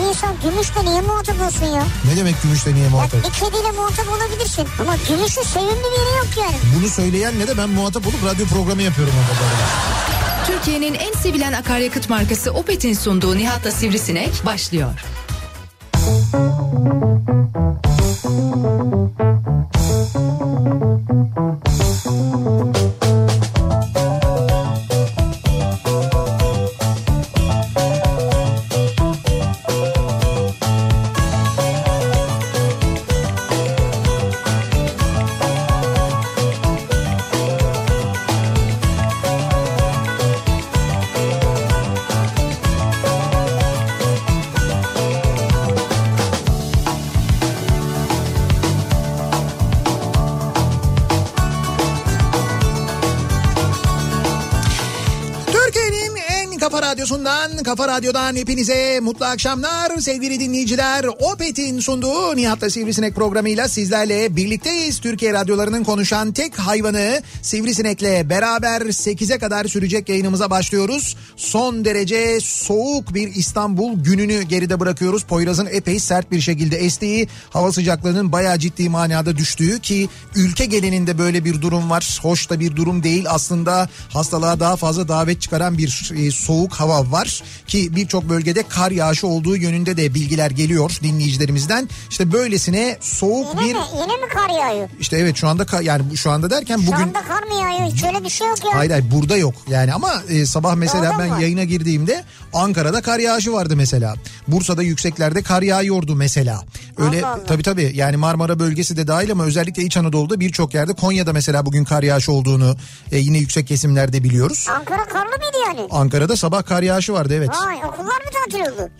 Bir insan gümüşle niye muhatap olsun ya? Ne demek gümüşle niye Ya muhatap? bir kediyle muhatap olabilirsin. Ama gümüşün sevimli bir yeri yok yani. Bunu söyleyen ne de ben muhatap olup radyo programı yapıyorum bu arada. Türkiye'nin en sevilen akaryakıt markası Opet'in sunduğu Nihat'la Sivrisinek başlıyor. Türkiye'nin radyosundan, kafa radyodan hepinize mutlu akşamlar sevgili dinleyiciler. Opet'in sunduğu Nihat'la Sivrisinek programıyla sizlerle birlikteyiz. Türkiye radyolarının konuşan tek hayvanı Sivrisinek'le beraber 8'e kadar sürecek yayınımıza başlıyoruz. Son derece soğuk bir İstanbul gününü geride bırakıyoruz. Poyraz'ın epey sert bir şekilde estiği, hava sıcaklığının bayağı ciddi manada düştüğü ki ülke genelinde böyle bir durum var. Hoş da bir durum değil aslında hastalığa daha fazla davet çıkaran bir e, soğuk hava var ki birçok bölgede kar yağışı olduğu yönünde de bilgiler geliyor dinleyicilerimizden. İşte böylesine soğuk Yine bir mi? Yine mi kar yağıyor? işte evet şu anda ka- yani şu anda derken Şu bugün anda kar mı yağıyor? Hiç öyle bir şey yok ya. Hayır hayır burada yok yani ama e, sabah mesela Doğru ben mu? yayına girdiğimde Ankara'da kar yağışı vardı mesela. Bursa'da yükseklerde kar yağıyordu mesela. Öyle Allah Allah. tabii tabii yani Marmara bölgesi de dahil ama özellikle İç Anadolu'da birçok yerde Konya'da mesela bugün kar yağışı olduğunu e, yine yüksek kesimlerde biliyoruz. Ankara karlı mıydı yani? Ankara'da sabah kar yağışı vardı evet. Vay okullar mı tatil oldu?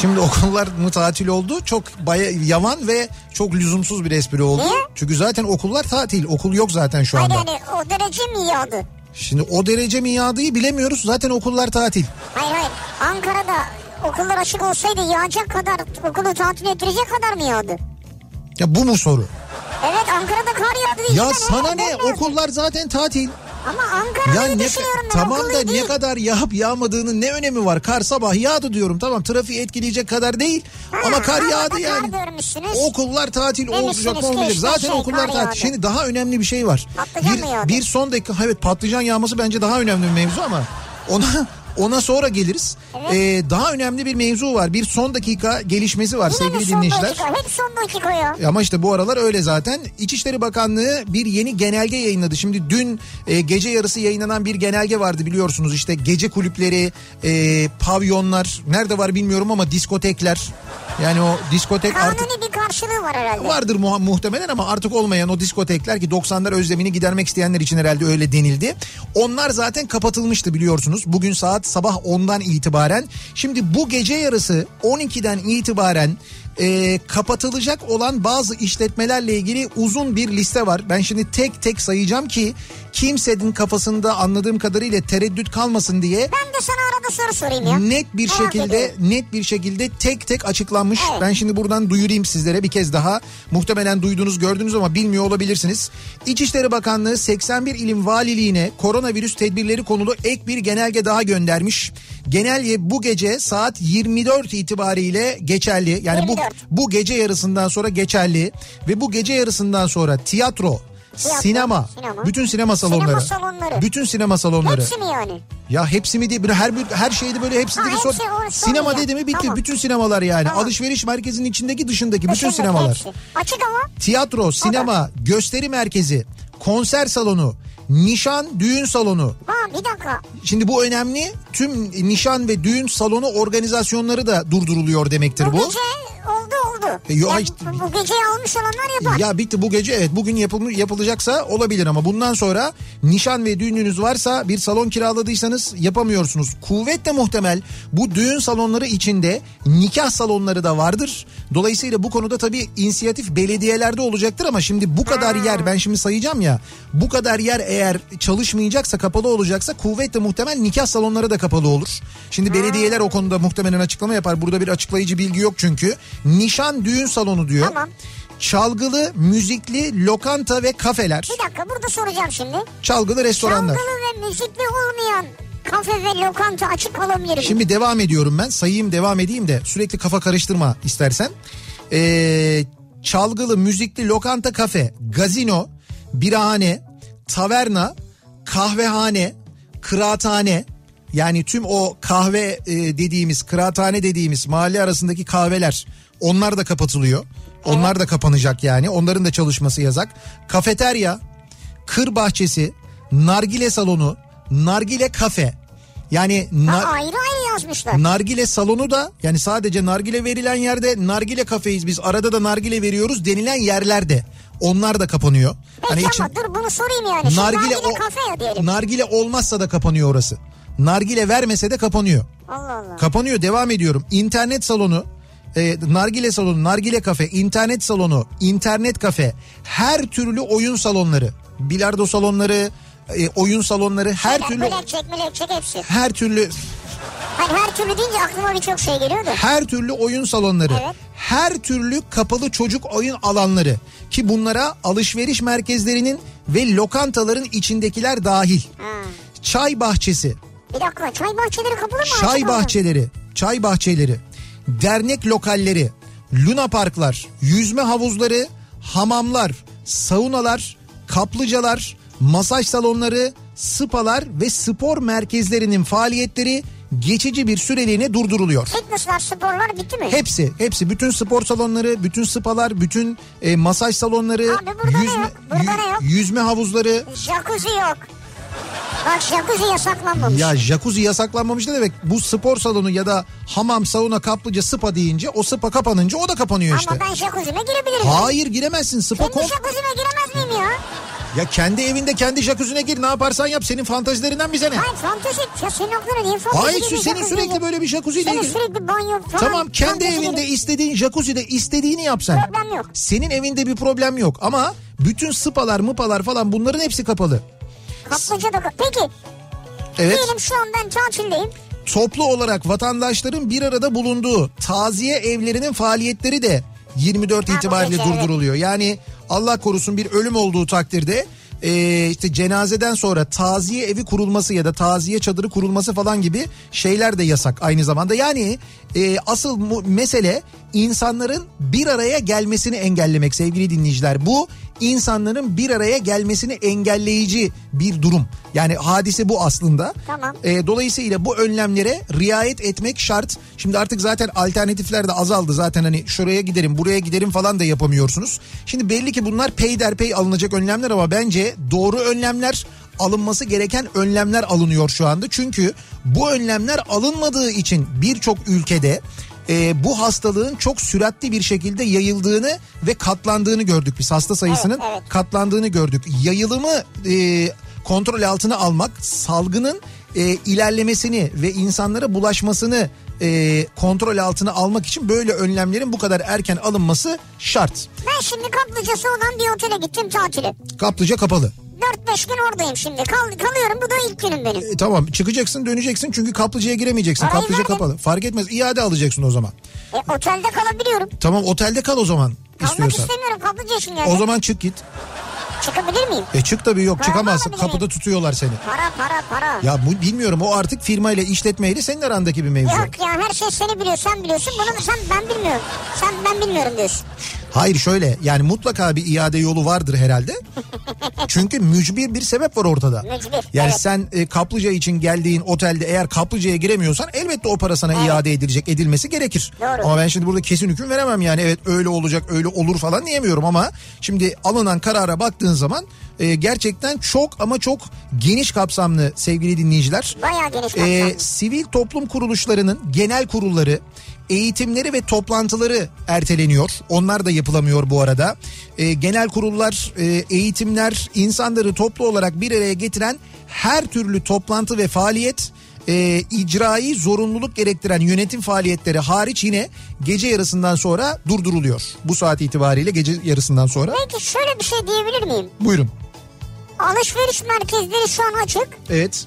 Şimdi okullar mı tatil oldu? Çok baya yavan ve çok lüzumsuz bir espri oldu. Niye? Çünkü zaten okullar tatil. Okul yok zaten şu Hayır anda. yani o derece mi yağdı? Şimdi o derece mi yağdığı bilemiyoruz. Zaten okullar tatil. Hayır hayır. Ankara'da okullar açık olsaydı yağacak kadar okulu tatil ettirecek kadar mı yağdı? Ya bu mu soru? Evet Ankara'da kar yağdı. Ya sana ne okullar zaten tatil. Ama Ankara'yı Ya ne düşünüyorum ben tamam da değil. ne kadar yağıp yağmadığının ne önemi var? Kar sabah yağdı diyorum tamam trafiği etkileyecek kadar değil Ha, ama kar yağdı kar yani. görmüşsünüz. Okullar tatil olacak ki olmayacak. işte Zaten şey, okullar kar tatil. yağdı. Şimdi daha önemli bir şey var. Patlıcan bir, mı yağdı? bir son dakika evet patlıcan yağması bence daha önemli bir mevzu ama ona ona sonra geliriz. Evet. Ee, daha önemli bir mevzu var. Bir son dakika gelişmesi var Yine sevgili son dinleyiciler. dakika? Hep son dakika ya. Ama işte bu aralar öyle zaten. İçişleri Bakanlığı bir yeni genelge yayınladı. Şimdi dün e, gece yarısı yayınlanan bir genelge vardı biliyorsunuz. İşte gece kulüpleri, e, pavyonlar, nerede var bilmiyorum ama diskotekler. Yani o diskotek artık Kanuni bir karşılığı var herhalde. vardır muha- muhtemelen ama artık olmayan o diskotekler ki 90'lar özlemini gidermek isteyenler için herhalde öyle denildi. Onlar zaten kapatılmıştı biliyorsunuz. Bugün saat sabah 10'dan itibaren. Şimdi bu gece yarısı 12'den itibaren e, kapatılacak olan bazı işletmelerle ilgili uzun bir liste var. Ben şimdi tek tek sayacağım ki kimsenin kafasında anladığım kadarıyla tereddüt kalmasın diye Ben de sana arada soru sorayım ya. net bir Merak şekilde ediyorum. net bir şekilde tek tek açıklanmış. Evet. Ben şimdi buradan duyurayım sizlere bir kez daha. Muhtemelen duydunuz gördünüz ama bilmiyor olabilirsiniz. İçişleri Bakanlığı 81 ilim valiliğine koronavirüs tedbirleri konulu ek bir genelge daha göndermiş. Genelge bu gece saat 24 itibariyle geçerli. Yani 24. bu bu gece yarısından sonra geçerli ve bu gece yarısından sonra tiyatro Tiyatro, sinema, sinema. bütün sinema salonları, salonları. bütün sinema salonları, Hepsi mi yani? ya hepsi mi diye her her şeyde böyle hepsi hepsi sor. Sinema dedi mi bitti. Tamam. Bütün sinemalar yani. Tamam. Alışveriş merkezinin içindeki dışındaki bütün Dışındaki sinemalar. hepsi. Açık ama. Tiyatro, sinema, gösteri merkezi, konser salonu, nişan, düğün salonu. Ha bir dakika. Şimdi bu önemli. Tüm nişan ve düğün salonu organizasyonları da durduruluyor demektir Bu, bu. gece oldu oldu. E, yo, Ya hayır. bu, geceyi almış olanlar yapar. Ya bitti bu gece evet bugün yapılmış yapılacaksa olabilir ama bundan sonra nişan ve düğününüz varsa bir salon kiraladıysanız yapamıyorsunuz. Kuvvetle muhtemel bu düğün salonları içinde nikah salonları da vardır. Dolayısıyla bu konuda tabii inisiyatif belediyelerde olacaktır ama şimdi bu kadar yer ben şimdi sayacağım ya bu kadar yer eğer çalışmayacaksa kapalı olacaksa kuvvetle muhtemel nikah salonları da kapalı olur. Şimdi belediyeler o konuda muhtemelen açıklama yapar. Burada bir açıklayıcı bilgi yok çünkü. Nişan düğün salonu diyor. Tamam. Çalgılı, müzikli, lokanta ve kafeler. Bir dakika burada soracağım şimdi. Çalgılı restoranlar. Çalgılı ve müzikli olmayan kafe ve lokanta açık olabilir mi? Şimdi devam ediyorum ben. Sayayım devam edeyim de sürekli kafa karıştırma istersen. Ee, çalgılı, müzikli, lokanta, kafe, gazino, birahane, taverna, kahvehane, kıraathane. Yani tüm o kahve e, dediğimiz, kıraathane dediğimiz mahalle arasındaki kahveler onlar da kapatılıyor. Onlar da kapanacak yani. Onların da çalışması yazak. Kafeterya, kır bahçesi, nargile salonu, nargile kafe. Yani Ha, nar- ayrı ayrı yazmışlar. nargile salonu da yani sadece nargile verilen yerde nargile kafeyiz biz arada da nargile veriyoruz denilen yerlerde onlar da kapanıyor. Peki için- ama dur bunu sorayım yani. Nargile, o- kafe ya diyelim. nargile olmazsa da kapanıyor orası. Nargile vermese de kapanıyor. Allah Allah. Kapanıyor devam ediyorum. İnternet salonu, e, nargile salonu, nargile kafe, internet salonu, internet kafe, her türlü oyun salonları, bilardo salonları, e, oyun salonları, her Şeyler, türlü Bilekçek milekçek hepsi. her türlü Hayır her türlü deyince aklıma birçok şey geliyor da. her türlü oyun salonları, Evet. her türlü kapalı çocuk oyun alanları ki bunlara alışveriş merkezlerinin ve lokantaların içindekiler dahil. Ha. Çay bahçesi, Bir dakika çay bahçeleri kapalı mı? çay bahçeleri, çay bahçeleri, dernek lokalleri, luna parklar, yüzme havuzları, hamamlar, saunalar, kaplıcalar, masaj salonları, spalar ve spor merkezlerinin faaliyetleri geçici bir süreliğine durduruluyor. Fitnesslar, sporlar bitti mi? Hepsi, hepsi bütün spor salonları, bütün spalar, bütün e, masaj salonları, Abi burada ne yok? Burada ne yok? yüzme havuzları. Jacuzzi yok. Bak jacuzzi yasaklanmamış. Ya jacuzzi yasaklanmamış ne demek? Bu spor salonu ya da hamam, sauna, kaplıca, spa deyince o spa kapanınca o da kapanıyor işte. Ama ben jacuzzi'me girebilirim. Hayır giremezsin spa Kendi kom. jacuzzi'me giremez miyim ya? Ya kendi evinde kendi jacuzzi'ne gir ne yaparsan yap senin fantazilerinden bize ne? Hayır fantezi. Ya senin aklına niye fantezi Hayır gibi senin sürekli böyle bir jacuzzi ile ilgili. sürekli banyo falan. Tamam kendi evinde gibi. istediğin jacuzzi'de istediğini yap sen. Problem yok. Senin evinde bir problem yok ama bütün spalar mıpalar falan bunların hepsi kapalı. Kaplıca da Peki Evet. diyelim şu an ben tatildeyim. Toplu olarak vatandaşların bir arada bulunduğu taziye evlerinin faaliyetleri de 24 Ha, itibariyle gece, evet. durduruluyor. Yani Allah korusun bir ölüm olduğu takdirde e, işte cenazeden sonra taziye evi kurulması ya da taziye çadırı kurulması falan gibi şeyler de yasak aynı zamanda. Yani e, asıl mu- mesele insanların bir araya gelmesini engellemek sevgili dinleyiciler. Bu insanların bir araya gelmesini engelleyici bir durum. Yani hadise bu aslında. Tamam. E, dolayısıyla bu önlemlere riayet etmek şart. Şimdi artık zaten alternatifler de azaldı. Zaten hani şuraya giderim buraya giderim falan da yapamıyorsunuz. Şimdi belli ki bunlar peyderpey alınacak önlemler ama bence doğru önlemler alınması gereken önlemler alınıyor şu anda. Çünkü bu önlemler alınmadığı için birçok ülkede e, bu hastalığın çok süratli bir şekilde yayıldığını ve katlandığını gördük biz. Hasta sayısının Evet, evet. katlandığını gördük. Yayılımı e, kontrol altına almak, salgının e, ilerlemesini ve insanlara bulaşmasını e, kontrol altına almak için böyle önlemlerin bu kadar erken alınması şart. Ben şimdi kaplıcası olan bir otele gittim tatile. Kaplıca kapalı. 4-5 gün oradayım şimdi. Kal, kalıyorum bu da ilk günüm benim. E, tamam çıkacaksın döneceksin çünkü kaplıcaya giremeyeceksin. Parayı Kaplıca verdim. kapalı. Fark etmez iade alacaksın o zaman. E, otelde kalabiliyorum. Tamam otelde kal o zaman Kalmak istiyorsan. istemiyorum kaplıca için geldim. O zaman çık git. Çıkabilir miyim? E çık tabii yok Para çıkamazsın. alabilir miyim? Kapıda tutuyorlar seni. Para para para. Ya bu bilmiyorum o artık firmayla işletmeyle senin arandaki bir mevzu. Yok ya her şey seni biliyor sen biliyorsun bunu sen ben bilmiyorum. Sen ben bilmiyorum diyorsun. Hayır şöyle yani mutlaka bir iade yolu vardır herhalde. Çünkü mücbir bir sebep var ortada. Mücbir, Yani evet. sen e, kaplıca için geldiğin otelde eğer kaplıcaya giremiyorsan elbette o para sana iade edilecek edilmesi gerekir. Doğru. Ama ben şimdi burada kesin hüküm veremem yani evet öyle olacak öyle olur falan diyemiyorum ama şimdi alınan karara baktığın zaman e, gerçekten çok ama çok geniş kapsamlı sevgili dinleyiciler. Bayağı geniş kapsamlı. E, sivil toplum kuruluşlarının genel kurulları, Eğitimleri ve toplantıları erteleniyor. Onlar da yapılamıyor bu arada. E, genel kurullar, e, eğitimler, insanları toplu olarak bir araya getiren her türlü toplantı ve faaliyet e, icrai zorunluluk gerektiren yönetim faaliyetleri hariç yine gece yarısından sonra durduruluyor. Bu saat itibariyle gece yarısından sonra. Peki şöyle bir şey diyebilir miyim? Buyurun. Alışveriş merkezleri şu an açık. Evet.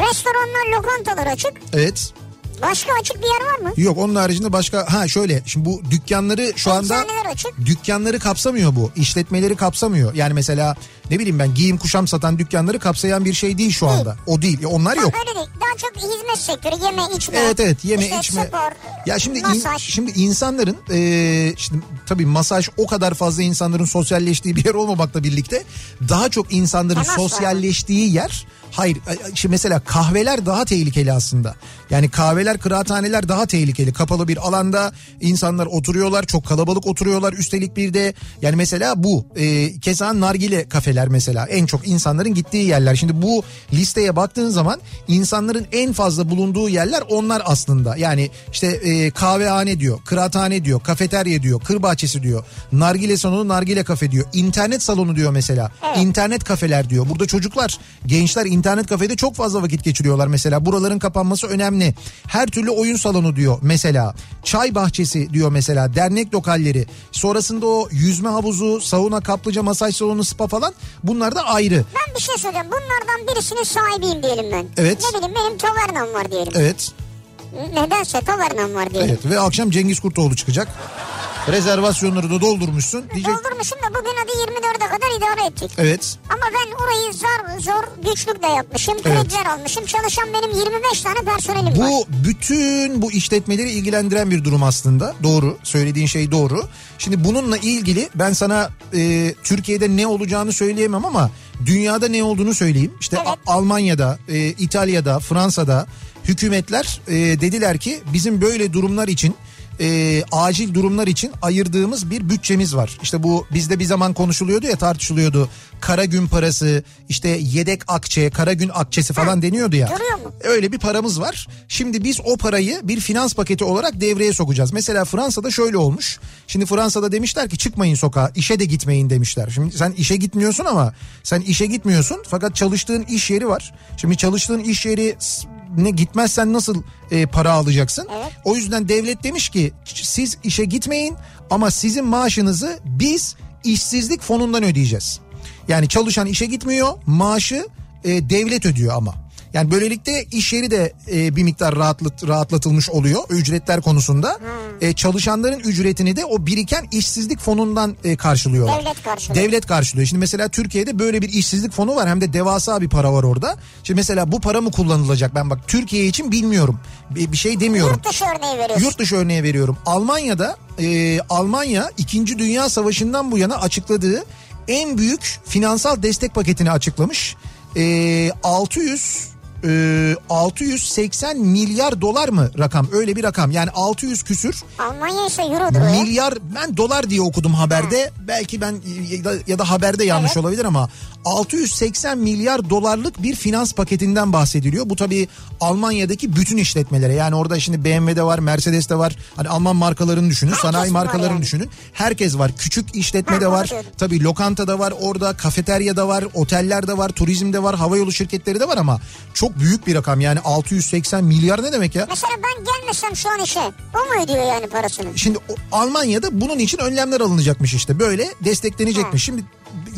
Restoranlar, lokantalar açık. Evet. Başka açık bir yer var mı? Yok onun haricinde başka ha şöyle şimdi bu dükkanları şu anda Eczaneler açık. dükkanları kapsamıyor bu. işletmeleri kapsamıyor. Yani mesela ne bileyim ben giyim kuşam satan dükkanları kapsayan bir şey değil şu anda. O değil. Onlar yok. Öyle değil. Daha çok hizmet sektörü, yeme içme. Evet evet yeme işte içme. Spor, ya şimdi in- şimdi insanların e, şimdi tabii masaj o kadar fazla insanların sosyalleştiği bir yer olmamakla birlikte daha çok insanların Temas sosyalleştiği yer Hayır e, şimdi mesela kahveler daha tehlikeli aslında. Yani kahveler kıraathaneler daha tehlikeli. Kapalı bir alanda insanlar oturuyorlar çok kalabalık oturuyorlar. Üstelik bir de yani mesela bu e, keza nargile kafeler mesela en çok insanların gittiği yerler. Şimdi bu listeye baktığın zaman insanların en fazla bulunduğu yerler onlar aslında. Yani işte e, kahvehane diyor, kıraathane diyor, kafeterya diyor, kır bahçesi diyor, nargile salonu, nargile kafe diyor, internet salonu diyor mesela. İnternet kafeler diyor. Burada çocuklar, gençler internet kafede çok fazla vakit geçiriyorlar mesela. Buraların kapanması önemli. Her türlü oyun salonu diyor mesela. Çay bahçesi diyor mesela. Dernek lokalleri. Sonrasında o yüzme havuzu, sauna, kaplıca, masaj salonu, spa falan bunlar da ayrı. Ben bir şey söyleyeyim. Bunlardan birisinin sahibiyim diyelim ben. Evet. Ne bileyim benim tavernam var diyelim. Evet. Nedense tavernam var diyelim. Evet ve akşam Cengiz Kurtoğlu çıkacak. Rezervasyonları da doldurmuşsun. Diyecek Doldurmuşum da bugün hadi 24'e kadar idare ettik. evet. Ama ben orayı zor zor güçlükle yapmışım. Evet. Krediler almışım. Çalışan benim 25 tane personelim var. Bu bütün bu işletmeleri ilgilendiren bir durum aslında. Doğru. Söylediğin şey doğru. Şimdi bununla ilgili ben sana e, Türkiye'de ne olacağını söyleyemem ama dünyada ne olduğunu söyleyeyim. İşte Evet. Almanya'da, e, İtalya'da, Fransa'da hükümetler e, dediler ki bizim böyle durumlar için e, acil durumlar için ayırdığımız bir bütçemiz var. İşte bu bizde bir zaman konuşuluyordu ya tartışılıyordu. Kara gün parası, işte yedek akçe, kara gün akçesi falan deniyordu ya. Öyle bir paramız var. Şimdi biz o parayı bir finans paketi olarak devreye sokacağız. Mesela Fransa'da şöyle olmuş. Şimdi Fransa'da demişler ki çıkmayın sokağa, işe de gitmeyin demişler. Şimdi sen işe gitmiyorsun ama sen işe gitmiyorsun fakat çalıştığın iş yeri var. Şimdi çalıştığın iş yeri ne gitmezsen nasıl e, para alacaksın? Evet. O yüzden devlet demiş ki siz işe gitmeyin ama sizin maaşınızı biz işsizlik fonundan ödeyeceğiz. Yani çalışan işe gitmiyor maaşı e, devlet ödüyor ama. Yani böylelikle iş yeri de e, bir miktar rahatlat, rahatlatılmış oluyor ücretler konusunda. E, çalışanların ücretini de o biriken işsizlik fonundan e, karşılıyorlar. Devlet karşılıyor. Devlet karşılıyor. Şimdi mesela Türkiye'de böyle bir işsizlik fonu var hem de devasa bir para var orada. Şimdi mesela bu para mı kullanılacak ben bak Türkiye için bilmiyorum. Bir, bir şey demiyorum. Yurt dışı örneği veriyorsun. Yurt dışı örneği veriyorum. Almanya'da e, Almanya 2. Dünya Savaşı'ndan bu yana açıkladığı en büyük finansal destek paketini açıklamış. E, 600 e, 680 milyar dolar mı rakam? Öyle bir rakam. Yani 600 küsür. Almanya ise eurodur milyar ben dolar diye okudum haberde. Belki ben ya da, ya da haberde yanlış Evet. olabilir ama 680 milyar dolarlık bir finans paketinden bahsediliyor. Bu tabii Almanya'daki bütün işletmelere yani orada şimdi BMW'de var Mercedes'te var hani Alman markalarını düşünün Herkes sanayi markalarını yani. düşünün herkes var küçük işletme de var tabii lokantada var orada kafeteryada var otellerde var turizmde var havayolu şirketleri de var ama çok büyük bir rakam yani 680 milyar ne demek ya? Mesela ben gelmesem şu an işe o mu ödüyor yani parasını? Şimdi Almanya'da bunun için önlemler alınacakmış işte böyle desteklenecekmiş. Şimdi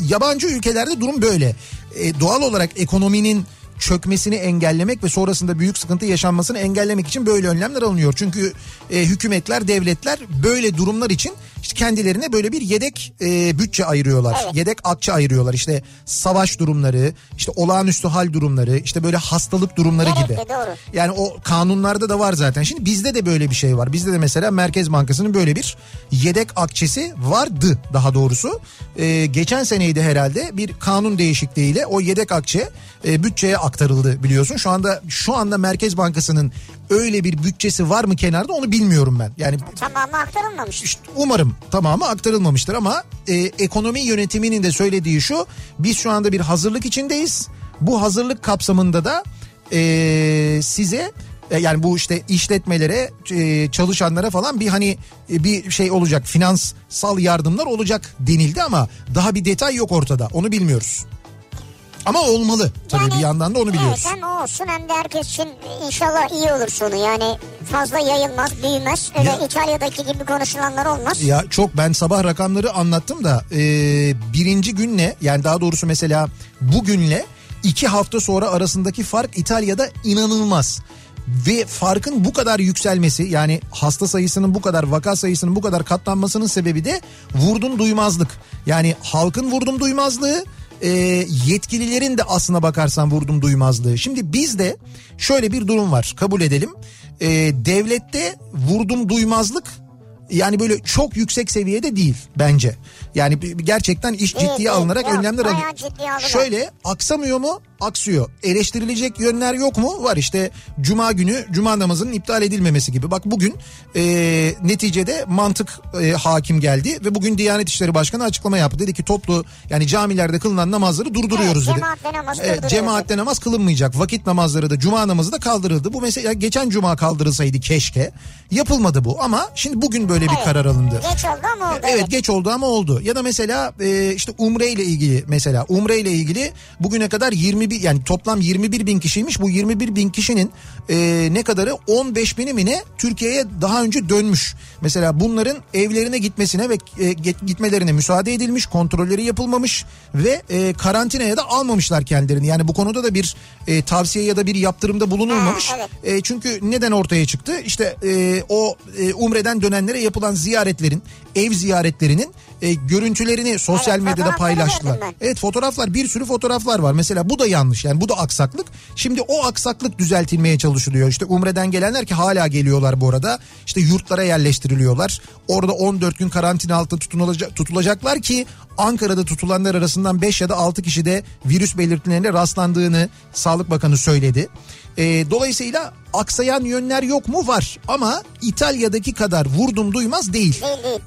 yabancı ülkelerde durum böyle. E, doğal olarak ekonominin çökmesini engellemek ve sonrasında büyük sıkıntı yaşanmasını engellemek için böyle önlemler alınıyor. Çünkü e, hükümetler, devletler böyle durumlar için işte kendilerine böyle bir yedek e, bütçe ayırıyorlar. Evet. Yedek akçe ayırıyorlar. İşte savaş durumları, işte olağanüstü hal durumları, işte böyle hastalık durumları Gerekli, gibi. doğru. Yani o kanunlarda da var zaten. Şimdi bizde de böyle bir şey var. Bizde de mesela Merkez Bankası'nın böyle bir yedek akçesi vardı daha doğrusu. Ee, geçen seneydi herhalde bir kanun değişikliğiyle o yedek akçe e, bütçeye aktarıldı biliyorsun. Şu anda şu anda Merkez Bankası'nın öyle bir bütçesi var mı kenarda onu bilmiyorum ben. Yani Tamamı aktarılmamış. işte umarım tamamı aktarılmamıştır ama e, ekonomi yönetiminin de söylediği şu biz şu anda bir hazırlık içindeyiz. Bu hazırlık kapsamında da e, size E, Yani bu işte işletmelere, e, çalışanlara falan bir hani e, bir şey olacak. Finanssal yardımlar olacak denildi ama daha bir detay yok ortada. Onu bilmiyoruz. Ama olmalı tabii Yani, bir yandan da onu biliyoruz. Evet hem o olsun hem de herkes için inşallah iyi olur sonu. Yani fazla yayılmaz, büyümez. Öyle Ya- İtalya'daki gibi konuşulanlar olmaz. Ya çok ben sabah rakamları anlattım da e, birinci günle yani daha doğrusu mesela bugünle iki hafta sonra arasındaki fark İtalya'da inanılmaz. Ve farkın bu kadar yükselmesi yani hasta sayısının bu kadar vaka sayısının bu kadar katlanmasının sebebi de vurdum duymazlık. Yani halkın vurdum duymazlığı e, yetkililerin de aslına bakarsan vurdum duymazlığı. Şimdi bizde şöyle bir durum var kabul edelim. E, devlette vurdum duymazlık yani böyle çok yüksek seviyede değil bence. Yani gerçekten iş Değil, ciddiye değil. alınarak Yok, önlemler alınıyor. Şöyle aksamıyor mu? Aksıyor. Eleştirilecek yönler yok mu? Var işte cuma günü cuma namazının iptal edilmemesi gibi. Bak bugün e, neticede mantık e, hakim geldi ve bugün Diyanet İşleri Başkanı açıklama yaptı. Dedi ki toplu yani camilerde kılınan namazları durduruyoruz Evet, dedi. cemaatle namaz Evet, durduruyoruz cemaatle namaz kılınmayacak. Vakit namazları da cuma namazı da kaldırıldı. Bu mesela geçen cuma kaldırılsaydı keşke. Yapılmadı bu ama şimdi bugün böyle bir Evet. karar alındı. Geç oldu ama oldu. Evet geç oldu ama oldu. Ya da mesela e, işte Umre ile ilgili mesela Umre ile ilgili bugüne kadar 21 yani toplam 21 bin kişiymiş. Bu 21 bin kişinin e, ne kadarı 15 bini mi ne Türkiye'ye daha önce dönmüş. Mesela bunların evlerine gitmesine ve e, gitmelerine müsaade edilmiş, kontrolleri yapılmamış ve e, karantinaya da almamışlar kendilerini. Yani bu konuda da bir e, tavsiye ya da bir yaptırımda bulunulmamış. Ha, evet. E, çünkü neden ortaya çıktı? İşte e, o e, Umre'den dönenlere yapılan ziyaretlerin, ev ziyaretlerinin e, görüntülerini sosyal Evet, medyada paylaştılar. Evet fotoğraflar bir sürü fotoğraflar var. Mesela bu da yanlış yani bu da aksaklık. Şimdi o aksaklık düzeltilmeye çalışılıyor. İşte Umre'den gelenler ki hala geliyorlar bu arada. İşte yurtlara yerleştiriliyorlar. Orada 14 gün karantina altında tutulacak, tutulacaklar ki Ankara'da tutulanlar arasından 5 ya da 6 kişi de virüs belirtilerine rastlandığını Sağlık Bakanı söyledi. E, dolayısıyla aksayan yönler yok mu? Var ama İtalya'daki kadar vurdum duymaz değil.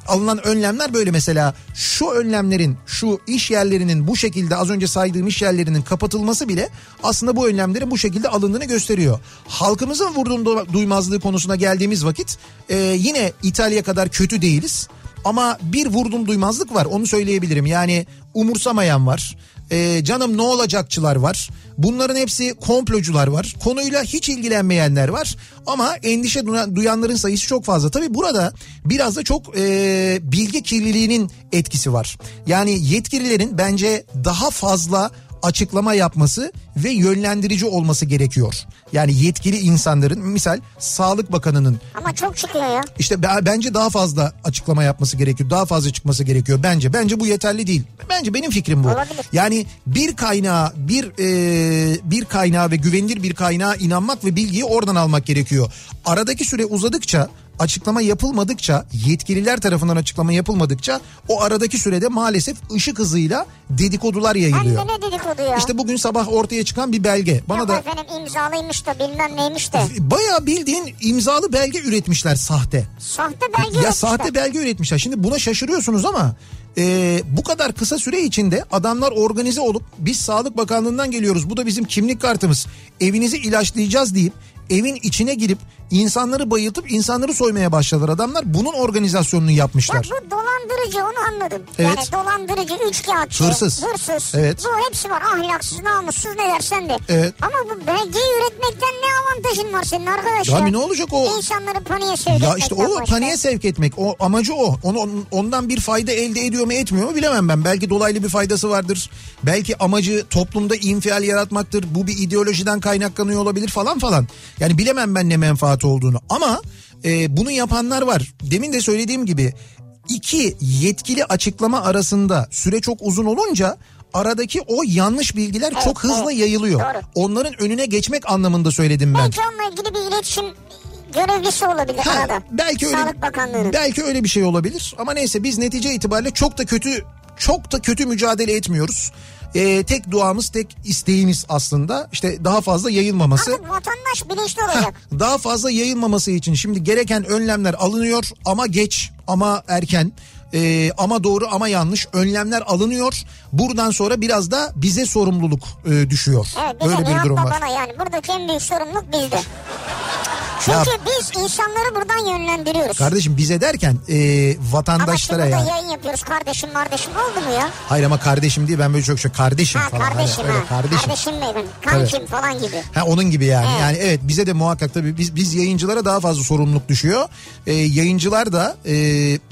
Alınan önlemler böyle mesela şu önlemlerin şu iş yerlerinin bu şekilde az önce saydığım iş yerlerinin kapatılması bile aslında bu önlemlerin bu şekilde alındığını gösteriyor. Halkımızın vurdum du- duymazlığı konusuna geldiğimiz vakit e, yine İtalya kadar kötü değiliz. Ama bir vurdum duymazlık var onu söyleyebilirim. Yani umursamayan var. E, canım ne olacakçılar var. Bunların hepsi komplocular var. Konuyla hiç ilgilenmeyenler var. Ama endişe duyan- duyanların sayısı çok fazla. Tabii burada biraz da çok e, bilgi kirliliğinin etkisi var. Yani yetkililerin bence daha fazla açıklama yapması ve yönlendirici olması gerekiyor. Yani yetkili insanların misal Sağlık Bakanı'nın Ama çok çıkıyor ya. işte be- bence daha fazla açıklama yapması gerekiyor. Daha fazla çıkması gerekiyor bence. Bence bu yeterli değil. Bence benim fikrim bu. Olabilir. Yani bir kaynağa bir e, bir kaynağa ve güvenilir bir kaynağa inanmak ve bilgiyi oradan almak gerekiyor. Aradaki süre uzadıkça açıklama yapılmadıkça yetkililer tarafından açıklama yapılmadıkça o aradaki sürede maalesef ışık hızıyla dedikodular Hem yayılıyor. de ne dedikodu ya. İşte bugün sabah ortaya çıkan bir belge. Bana Yok da efendim imzalıymış da bilmem neymiş de. bayağı bildiğin imzalı belge üretmişler sahte. Sahte belge Ya üretmişler. sahte belge üretmişler. Şimdi buna şaşırıyorsunuz ama e, bu kadar kısa süre içinde adamlar organize olup biz Sağlık Bakanlığı'ndan geliyoruz. Bu da bizim kimlik kartımız. Evinizi ilaçlayacağız deyip evin içine girip insanları bayıltıp insanları soymaya başladılar. Adamlar bunun organizasyonunu Ya yapmışlar. bu dolandırıcı onu anladım. Evet. Yani dolandırıcı, üçkağıtçı, Hırsız. hırsız. Evet. Bu hepsi var. Ahlaksız, namussuz ne dersen de. Evet. Ama bu belgeyi üretmekten ne avantajın var senin arkadaş Ya ya? ne olacak o? İnsanları paniğe sevk Ya etmekten işte o başka. paniğe sevk etmek. O amacı o. Onu ondan bir fayda elde ediyor mu etmiyor mu bilemem ben. Belki dolaylı bir faydası vardır. Belki amacı toplumda infial yaratmaktır. Bu bir ideolojiden kaynaklanıyor olabilir falan falan. Yani bilemem ben ne menfaati olduğunu. Ama e, bunu yapanlar var. Demin de söylediğim gibi iki yetkili açıklama arasında süre çok uzun olunca aradaki o yanlış bilgiler çok hızlı evet. yayılıyor. Doğru. Onların önüne geçmek anlamında söyledim ben. Belki onunla ilgili bir iletişim görevlisi olabilir Ha, arada. belki öyle Sağlık Bakanlığı'nın. belki öyle bir şey olabilir ama neyse biz netice itibariyle çok da kötü çok da kötü mücadele etmiyoruz. Ee, tek duamız tek isteğimiz aslında işte daha fazla yayılmaması. Artık vatandaş bilinçli Heh, olacak. daha fazla yayılmaması için şimdi gereken önlemler alınıyor ama geç ama erken ee, ama doğru ama yanlış önlemler alınıyor. Buradan sonra biraz da bize sorumluluk e, düşüyor. Evet bize Böyle bir durum var. bana yani buradaki en büyük sorumluluk bizde. Çünkü Ya- biz insanları buradan yönlendiriyoruz. Kardeşim bize derken e, Ama vatandaşlara şimdi ya. burada yayın yapıyoruz kardeşim kardeşim oldu mu ya? Hayır ama kardeşim diye ben böyle çok şey kardeşim Ha falan. Hani kardeşim öyle ha. kardeşim. Kardeşim benim. Kankim falan gibi. Ha onun gibi yani. Evet. Yani evet bize de muhakkak tabii biz biz yayıncılara daha fazla sorumluluk düşüyor. Ee, yayıncılar da e,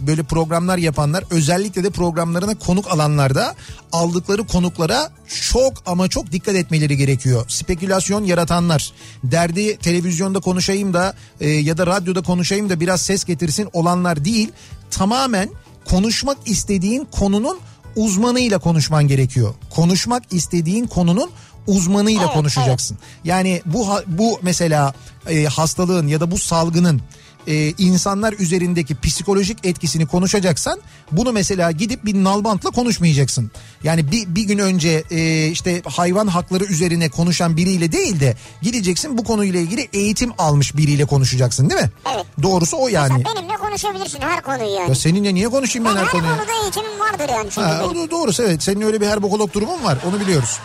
böyle programlar yapanlar özellikle de programlarına konuk alanlarda aldıkları konuklara çok ama çok dikkat etmeleri gerekiyor. Spekülasyon yaratanlar, derdi televizyonda konuşayım da e, ya da radyoda konuşayım da biraz ses getirsin olanlar değil. Tamamen konuşmak istediğin konunun uzmanıyla konuşman gerekiyor. Konuşmak istediğin konunun uzmanıyla Evet, konuşacaksın. Yani bu bu mesela e, hastalığın ya da bu salgının e, insanlar üzerindeki psikolojik etkisini konuşacaksan bunu mesela gidip bir nalbantla konuşmayacaksın. Yani bir, bir gün önce e, işte hayvan hakları üzerine konuşan biriyle değil de gideceksin bu konuyla ilgili eğitim almış biriyle konuşacaksın değil mi? Evet. Doğrusu o yani. Sen benimle konuşabilirsin her konuyu yani. Ya seninle niye konuşayım ben Ben her her konuyu? konuda eğitimim vardır yani çünkü Ha, benim. doğrusu evet. Senin öyle bir herbokolog durumun var. Onu biliyoruz.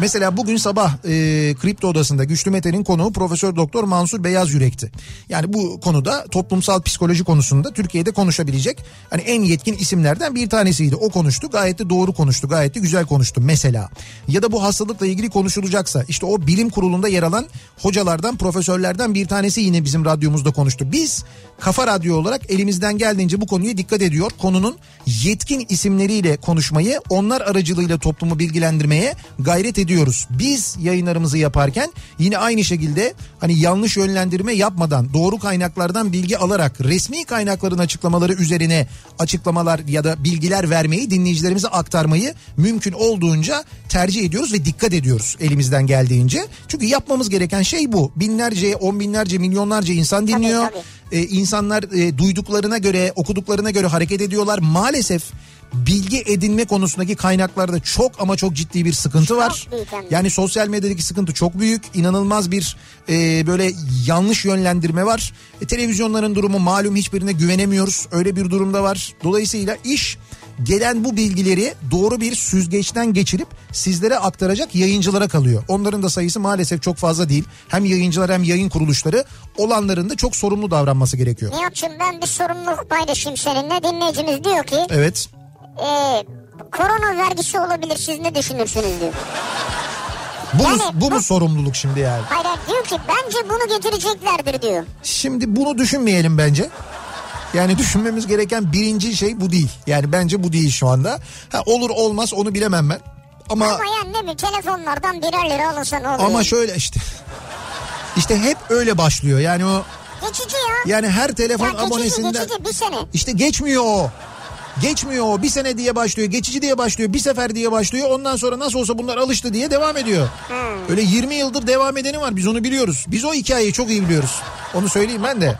Mesela bugün sabah e, Kripto Odası'nda Güçlü Mete'nin konuğu Profesör Doktor Mansur Beyaz Yürek'ti. Yani bu konuda toplumsal psikoloji konusunda Türkiye'de konuşabilecek hani en yetkin isimlerden bir tanesiydi. O konuştu. Gayet de doğru konuştu. Gayet de güzel konuştu mesela. Ya da bu hastalıkla ilgili konuşulacaksa işte o bilim kurulunda yer alan hocalardan, profesörlerden bir tanesi yine bizim radyomuzda konuştu. Biz Kafa Radyo olarak elimizden geldiğince bu konuya dikkat ediyor. Konunun yetkin isimleriyle konuşmayı, onlar aracılığıyla toplumu bilgilendirmeye gayret ediyoruz. Biz yayınlarımızı yaparken yine aynı şekilde hani yanlış yönlendirme yapmadan, doğru kaynaklardan bilgi alarak, resmi kaynakların açıklamaları üzerine açıklamalar ya da bilgiler vermeyi, dinleyicilerimize aktarmayı mümkün olduğunca tercih ediyoruz ve dikkat ediyoruz elimizden geldiğince. Çünkü yapmamız gereken şey bu. Binlerce, on binlerce, milyonlarca insan dinliyor. tabii. Ee, insanlar e, duyduklarına göre, okuduklarına göre hareket ediyorlar. Maalesef bilgi edinme konusundaki kaynaklarda çok ama çok ciddi bir sıkıntı var. Yani sosyal medyadaki sıkıntı çok büyük. İnanılmaz bir e, böyle yanlış yönlendirme var. E, televizyonların durumu malum hiçbirine güvenemiyoruz. Öyle bir durumda var. Dolayısıyla iş gelen bu bilgileri doğru bir süzgeçten geçirip sizlere aktaracak yayıncılara kalıyor. Onların da sayısı maalesef çok fazla değil. Hem yayıncılar hem yayın kuruluşları olanların da çok sorumlu davranması gerekiyor. Nihat'cığım ben bir sorumluluk paylaşayım seninle. Dinleyicimiz diyor ki Evet. E, korona vergisi olabilir siz ne düşünürsünüz diyor. Bu, mu, Yani bu mu bu- sorumluluk şimdi yani? Hayır diyor ki bence bunu getireceklerdir diyor. Şimdi bunu düşünmeyelim bence. Yani düşünmemiz gereken birinci şey bu değil. Yani bence bu değil şu anda. Ha, olur olmaz onu bilemem ben. Ama Ama yani ne bileyim telefonlardan birer lira alınsa ne olur? ama yani? şöyle işte. İşte hep öyle başlıyor. Yani o Geçici ya. yani her telefon ya geçici abonesinden geçici bir sene. işte geçmiyor o. Geçmiyor o. Bir sene diye başlıyor. Geçici diye başlıyor. Bir sefer diye başlıyor. Ondan sonra nasıl olsa bunlar alıştı diye devam ediyor. Öyle 20 yıldır devam edeni var. Biz onu biliyoruz. Biz o hikayeyi çok iyi biliyoruz. Onu söyleyeyim ben de.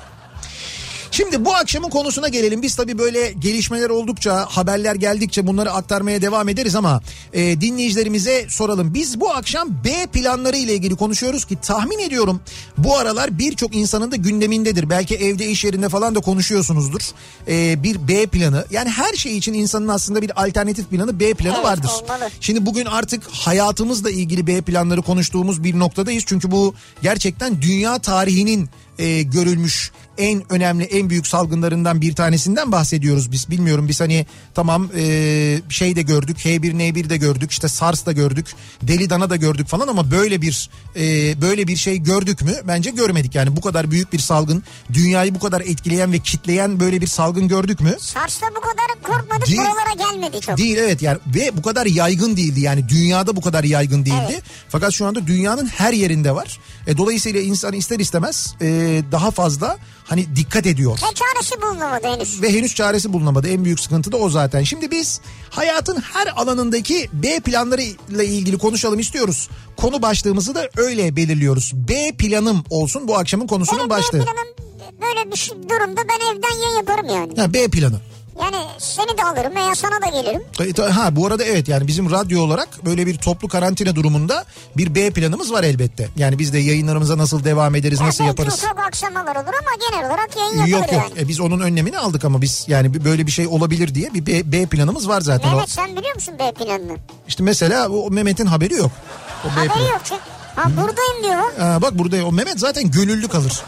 Şimdi bu akşamın konusuna gelelim. Biz tabii böyle gelişmeler oldukça, haberler geldikçe bunları aktarmaya devam ederiz ama e, dinleyicilerimize soralım. Biz bu akşam B planları ile ilgili konuşuyoruz ki tahmin ediyorum bu aralar birçok insanın da gündemindedir. Belki evde iş yerinde falan da konuşuyorsunuzdur. E, bir B planı. Yani her şey için insanın aslında bir alternatif planı B planı Evet, vardır. olmalı. Şimdi bugün artık hayatımızla ilgili B planları konuştuğumuz bir noktadayız. Çünkü bu gerçekten dünya tarihinin e, görülmüş en önemli en büyük salgınlarından bir tanesinden bahsediyoruz biz. Bilmiyorum biz hani tamam e, şey de gördük H1N1 de gördük işte SARS da gördük Deli Dana da gördük falan ama böyle bir e, böyle bir şey gördük mü? Bence görmedik yani bu kadar büyük bir salgın dünyayı bu kadar etkileyen ve kitleyen böyle bir salgın gördük mü? Sars'ta bu kadar korkmadık Değil. buralara gelmedi çok. Değil evet yani ve bu kadar yaygın değildi yani dünyada bu kadar yaygın değildi. Evet. Fakat şu anda dünyanın her yerinde var. E, dolayısıyla insan ister istemez e, daha fazla hani dikkat ediyor. Ve çaresi bulunamadı henüz. Ve henüz çaresi bulunamadı. En büyük sıkıntı da o zaten. Şimdi biz hayatın her alanındaki B planları ile ilgili konuşalım istiyoruz. Konu başlığımızı da öyle belirliyoruz. B planım olsun bu akşamın konusunun Benim başlığı. B planım böyle bir şey- durumda ben evden yayın yaparım yani. Ha, B planı. Yani seni de alırım veya sana da gelirim. E, Ha bu arada evet yani bizim radyo olarak böyle bir toplu karantina durumunda bir B planımız var elbette. Yani biz de yayınlarımıza nasıl devam ederiz, Ya nasıl belki yaparız? Çok aksamalar olur ama genel olarak yayın yapılır Yok yok yani. E, biz onun önlemini aldık ama biz yani böyle bir şey olabilir diye bir B, B planımız var zaten. O, Mehmet sen biliyor musun B planını? işte mesela o Mehmet'in haberi yok. O B Haberi planı. yok çünkü. Ha buradayım diyor. Ha, bak burada o Mehmet zaten gönüllü kalır.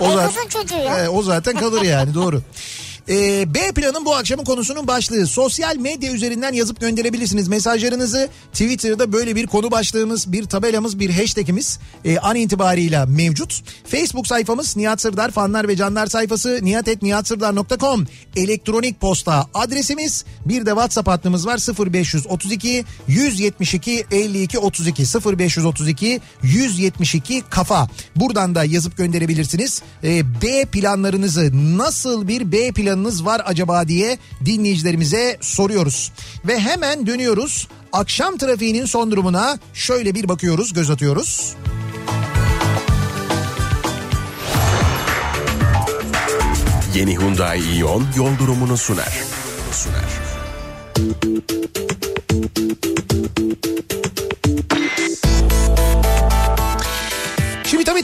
O zaten, Egozun çocuğu ya. Evet, o zaten kalır yani doğru. Ee, B planın bu akşamın konusunun başlığı. Sosyal medya üzerinden yazıp gönderebilirsiniz mesajlarınızı. Twitter'da böyle bir konu başlığımız, bir tabelamız, bir hashtagimiz e, an itibarıyla mevcut. Facebook sayfamız Nihat Sırdar fanlar ve canlar sayfası nihatetnihatsırdar.com elektronik posta adresimiz. Bir de WhatsApp hattımız var 0532 172 52 32 0532 172 kafa. Buradan da yazıp gönderebilirsiniz. Ee, B planlarınızı nasıl bir B planınız var acaba diye dinleyicilerimize soruyoruz. Ve hemen dönüyoruz. Akşam trafiğinin son durumuna şöyle bir bakıyoruz, göz atıyoruz. Yeni Hyundai Ion yol durumunu sunar. Sunar.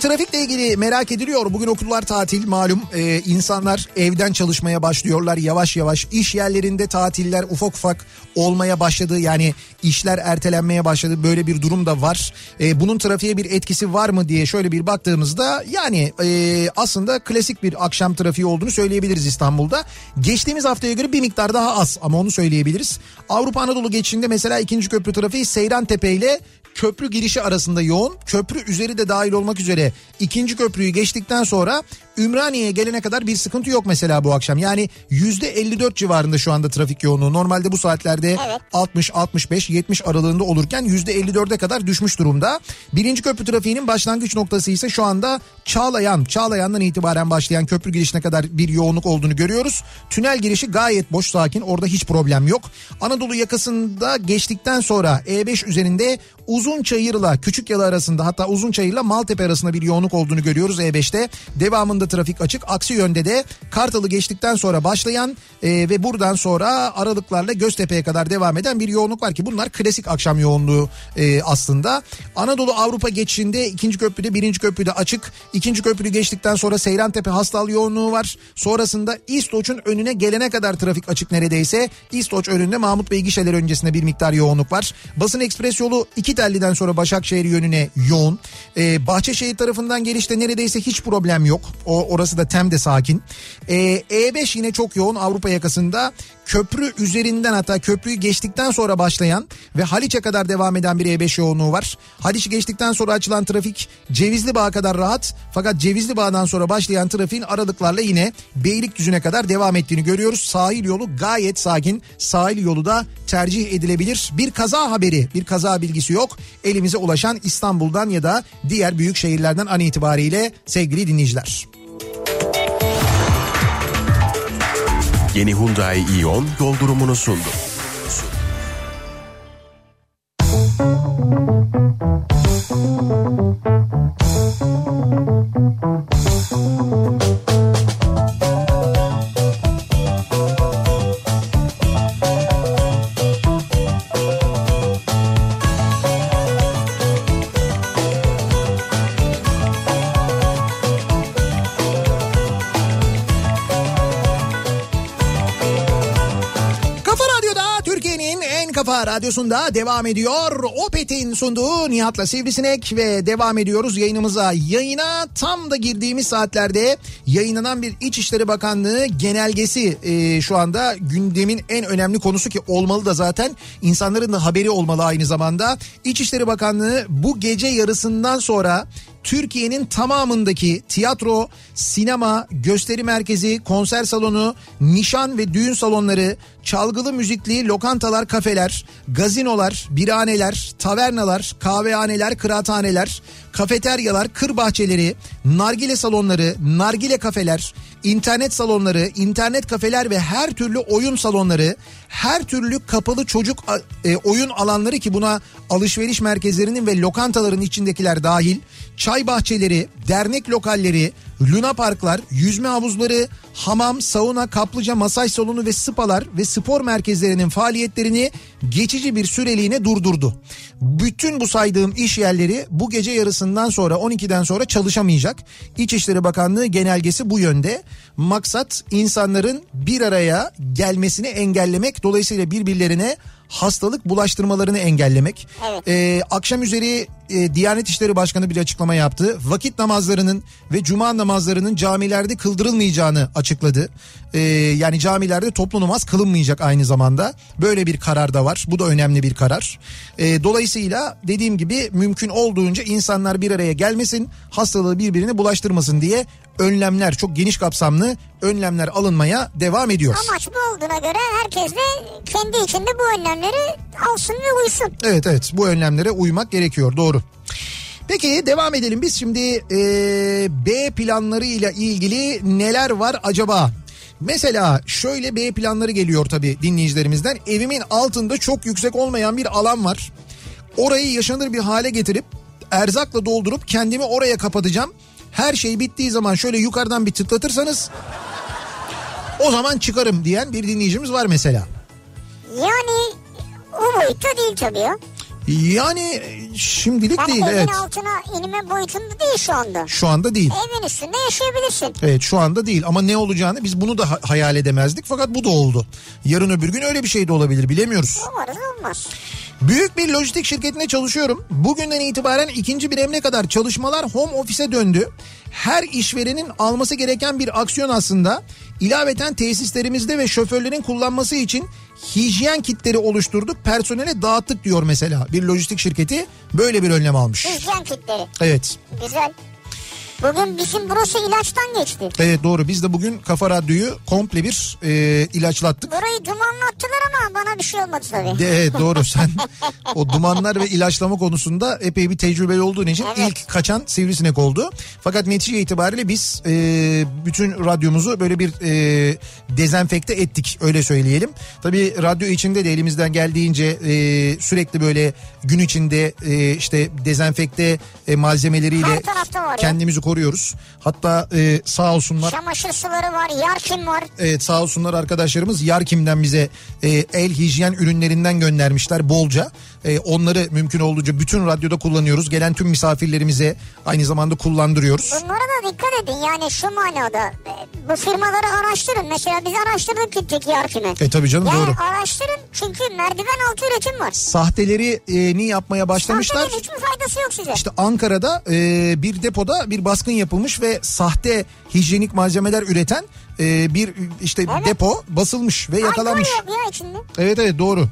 Trafikle ilgili merak ediliyor. Bugün okullar tatil malum. Ee, insanlar evden çalışmaya başlıyorlar yavaş yavaş. İş yerlerinde tatiller ufak ufak olmaya başladı. Yani işler ertelenmeye başladı. Böyle bir durum da var. Ee, bunun trafiğe bir etkisi var mı diye şöyle bir baktığımızda yani e, aslında klasik bir akşam trafiği olduğunu söyleyebiliriz İstanbul'da. Geçtiğimiz haftaya göre bir miktar daha az ama onu söyleyebiliriz. Avrupa Anadolu geçişinde mesela ikinci köprü trafiği Seyran Tepe ile köprü girişi arasında yoğun. Köprü üzeri de dahil olmak üzere ikinci köprüyü geçtikten sonra Ümraniye'ye gelene kadar bir sıkıntı yok mesela bu akşam. Yani %54 civarında şu anda trafik yoğunluğu. Normalde bu saatlerde Evet. 60, 65, 70 aralığında olurken %54'e kadar düşmüş durumda. Birinci köprü trafiğinin başlangıç noktası ise şu anda Çağlayan. Çağlayan'dan itibaren başlayan köprü girişine kadar bir yoğunluk olduğunu görüyoruz. Tünel girişi gayet boş sakin. Orada hiç problem yok. Anadolu yakasında geçtikten sonra E5 üzerinde Uzunçayır'la Küçükyalı arasında hatta Uzunçayır'la Maltepe arasında bir yoğunluk olduğunu görüyoruz E5'te. Devamında trafik açık. Aksi yönde de Kartal'ı geçtikten sonra başlayan e, ve buradan sonra aralıklarla Göztepe'ye kadar devam eden bir yoğunluk var ki bunlar klasik akşam yoğunluğu e, aslında. Anadolu Avrupa geçişinde ikinci köprüde birinci köprüde açık. İkinci köprüyü geçtikten sonra Seyrantepe hastal yoğunluğu var. Sonrasında İstoç'un önüne gelene kadar trafik açık neredeyse. İstoç önünde Mahmut Bey gişeler öncesinde bir miktar yoğunluk var. Basın ekspres yolu iki telliden sonra Başakşehir yönüne yoğun. Ee, Bahçeşehir tarafından gelişte neredeyse hiç problem yok. Orası da tem de sakin. Ee, E5 yine çok yoğun Avrupa yakasında. Köprü üzerinden hatta köprüyü geçtikten sonra başlayan ve Haliç'e kadar devam eden bir E5 yoğunluğu var. Haliç'i geçtikten sonra açılan trafik Cevizli Bağ'a kadar rahat. Fakat Cevizli Bağ'dan sonra başlayan trafiğin aralıklarla yine Beylikdüzü'ne kadar devam ettiğini görüyoruz. Sahil yolu gayet sakin. Sahil yolu da tercih edilebilir. Bir kaza haberi, bir kaza bilgisi yok. Elimize ulaşan İstanbul'dan ya da diğer büyük şehirlerden an itibariyle sevgili dinleyiciler. Yeni Hyundai Ion yol durumunu sundu. Radyosunda devam ediyor. Opet'in sunduğu Nihat'la Sivrisinek ve devam ediyoruz yayınımıza. Yayına tam da girdiğimiz saatlerde yayınlanan bir İçişleri Bakanlığı genelgesi e, şu anda gündemin en önemli konusu ki olmalı da zaten insanların da haberi olmalı aynı zamanda. İçişleri Bakanlığı bu gece yarısından sonra Türkiye'nin tamamındaki tiyatro, sinema, gösteri merkezi, konser salonu, nişan ve düğün salonları, çalgılı müzikli lokantalar, kafeler, gazinolar, biraneler, tavernalar, kahvehaneler, kıraathaneler, kafeteryalar, kır bahçeleri, nargile salonları, nargile kafeler, internet salonları, internet kafeler ve her türlü oyun salonları, her türlü kapalı çocuk e, oyun alanları ki buna alışveriş merkezlerinin ve lokantaların içindekiler dahil, çay bahçeleri, dernek lokalleri, luna parklar, yüzme havuzları, hamam, sauna, kaplıca, masaj salonu ve spalar ve spor merkezlerinin faaliyetlerini geçici bir süreliğine durdurdu. Bütün bu saydığım iş yerleri bu gece yarısından sonra 12'den sonra çalışamayacak. İçişleri Bakanlığı genelgesi bu yönde. Maksat insanların bir araya gelmesini engellemek dolayısıyla birbirlerine hastalık bulaştırmalarını engellemek. Evet. Ee, akşam üzeri e, Diyanet İşleri Başkanı bir açıklama yaptı. Vakit namazlarının ve cuma namazlarının camilerde kıldırılmayacağını açıkladı. Ee, yani camilerde toplu namaz kılınmayacak aynı zamanda. Böyle bir karar da var. Bu da önemli bir karar. Ee, dolayısıyla dediğim gibi mümkün olduğunca insanlar bir araya gelmesin, hastalığı birbirini bulaştırmasın diye önlemler çok geniş kapsamlı önlemler alınmaya devam ediyor. Amaç bu olduğuna göre herkes de kendi içinde bu önlemleri alsın ve uysun. Evet evet bu önlemlere uymak gerekiyor doğru. Peki devam edelim biz şimdi e, B planları ile ilgili neler var acaba? Mesela şöyle B planları geliyor tabii dinleyicilerimizden. Evimin altında çok yüksek olmayan bir alan var. Orayı yaşanır bir hale getirip erzakla doldurup kendimi oraya kapatacağım. Her şey bittiği zaman şöyle yukarıdan bir tıklatırsanız o zaman çıkarım diyen bir dinleyicimiz var mesela. Yani o boyutta değil tabii ya. Yani şimdilik Yani değil evin evet. altına inme boyutunda değil şu anda. Şu anda değil. Evin üstünde yaşayabilirsin. Evet şu anda değil ama ne olacağını biz bunu da ha- hayal edemezdik fakat bu da oldu. Yarın öbür gün öyle bir şey de olabilir bilemiyoruz. Umarız olmaz. Büyük bir lojistik şirketinde çalışıyorum. Bugünden itibaren ikinci bir emre kadar çalışmalar home office'e döndü. Her işverenin alması gereken bir aksiyon aslında. İlaveten tesislerimizde ve şoförlerin kullanması için hijyen kitleri oluşturduk. Personele dağıttık diyor mesela. Bir lojistik şirketi böyle bir önlem almış. Hijyen kitleri. Evet. Güzel. Bugün bizim burası ilaçtan geçti. Evet doğru biz de bugün Kafa Radyo'yu komple bir e, ilaçlattık. Burayı dumanlattılar ama bana bir şey olmadı tabii. De, evet doğru sen o dumanlar ve ilaçlama konusunda epey bir tecrübeli olduğun için Evet. ilk kaçan sivrisinek oldu. Fakat netice itibariyle biz e, bütün radyomuzu böyle bir e, dezenfekte ettik öyle söyleyelim. Tabii radyo içinde de elimizden geldiğince e, sürekli böyle gün içinde e, işte dezenfekte e, malzemeleriyle kendimizi koruyoruz. Hatta e, sağ olsunlar Çamaşır suları var, yarkim var. Evet sağ olsunlar arkadaşlarımız Yarkim'den bize e, el hijyen ürünlerinden göndermişler bolca. E, onları mümkün olduğunca bütün radyoda kullanıyoruz. Gelen tüm misafirlerimize aynı zamanda kullandırıyoruz. Bunlara da dikkat edin yani şu manada e, bu firmaları araştırın. Mesela biz araştırdık gittik yarkimi. E tabii canım Yani doğru. araştırın çünkü merdiven altı üretim var. Sahteleri e, ni yapmaya başlamışlar. Sahtenin hiçbir faydası yok size. İşte Ankara'da e, bir depoda bir baskın yapılmış ve sahte hijyenik malzemeler üreten e, bir işte Evet. depo basılmış ve yakalanmış. Alkol yok ya içinde. Evet evet doğru.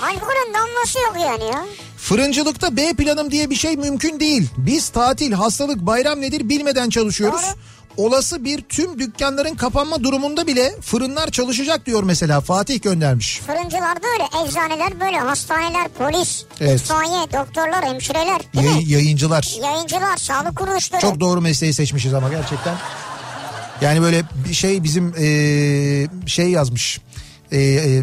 Alkolün damlası yok yani ya. Fırıncılıkta B planım diye bir şey mümkün değil. Biz tatil, hastalık, bayram nedir bilmeden çalışıyoruz. Olası bir tüm dükkanların kapanma durumunda bile fırınlar çalışacak diyor mesela Fatih göndermiş. Fırıncılarda öyle, eczaneler böyle, hastaneler, polis, Evet. itfaiye, doktorlar, hemşireler, değil Yay- mi? yayıncılar. Yayıncılar, sağlık kuruluşları. Çok doğru mesleği seçmişiz ama gerçekten. Yani böyle bir şey bizim eee, şey yazmış. Eee,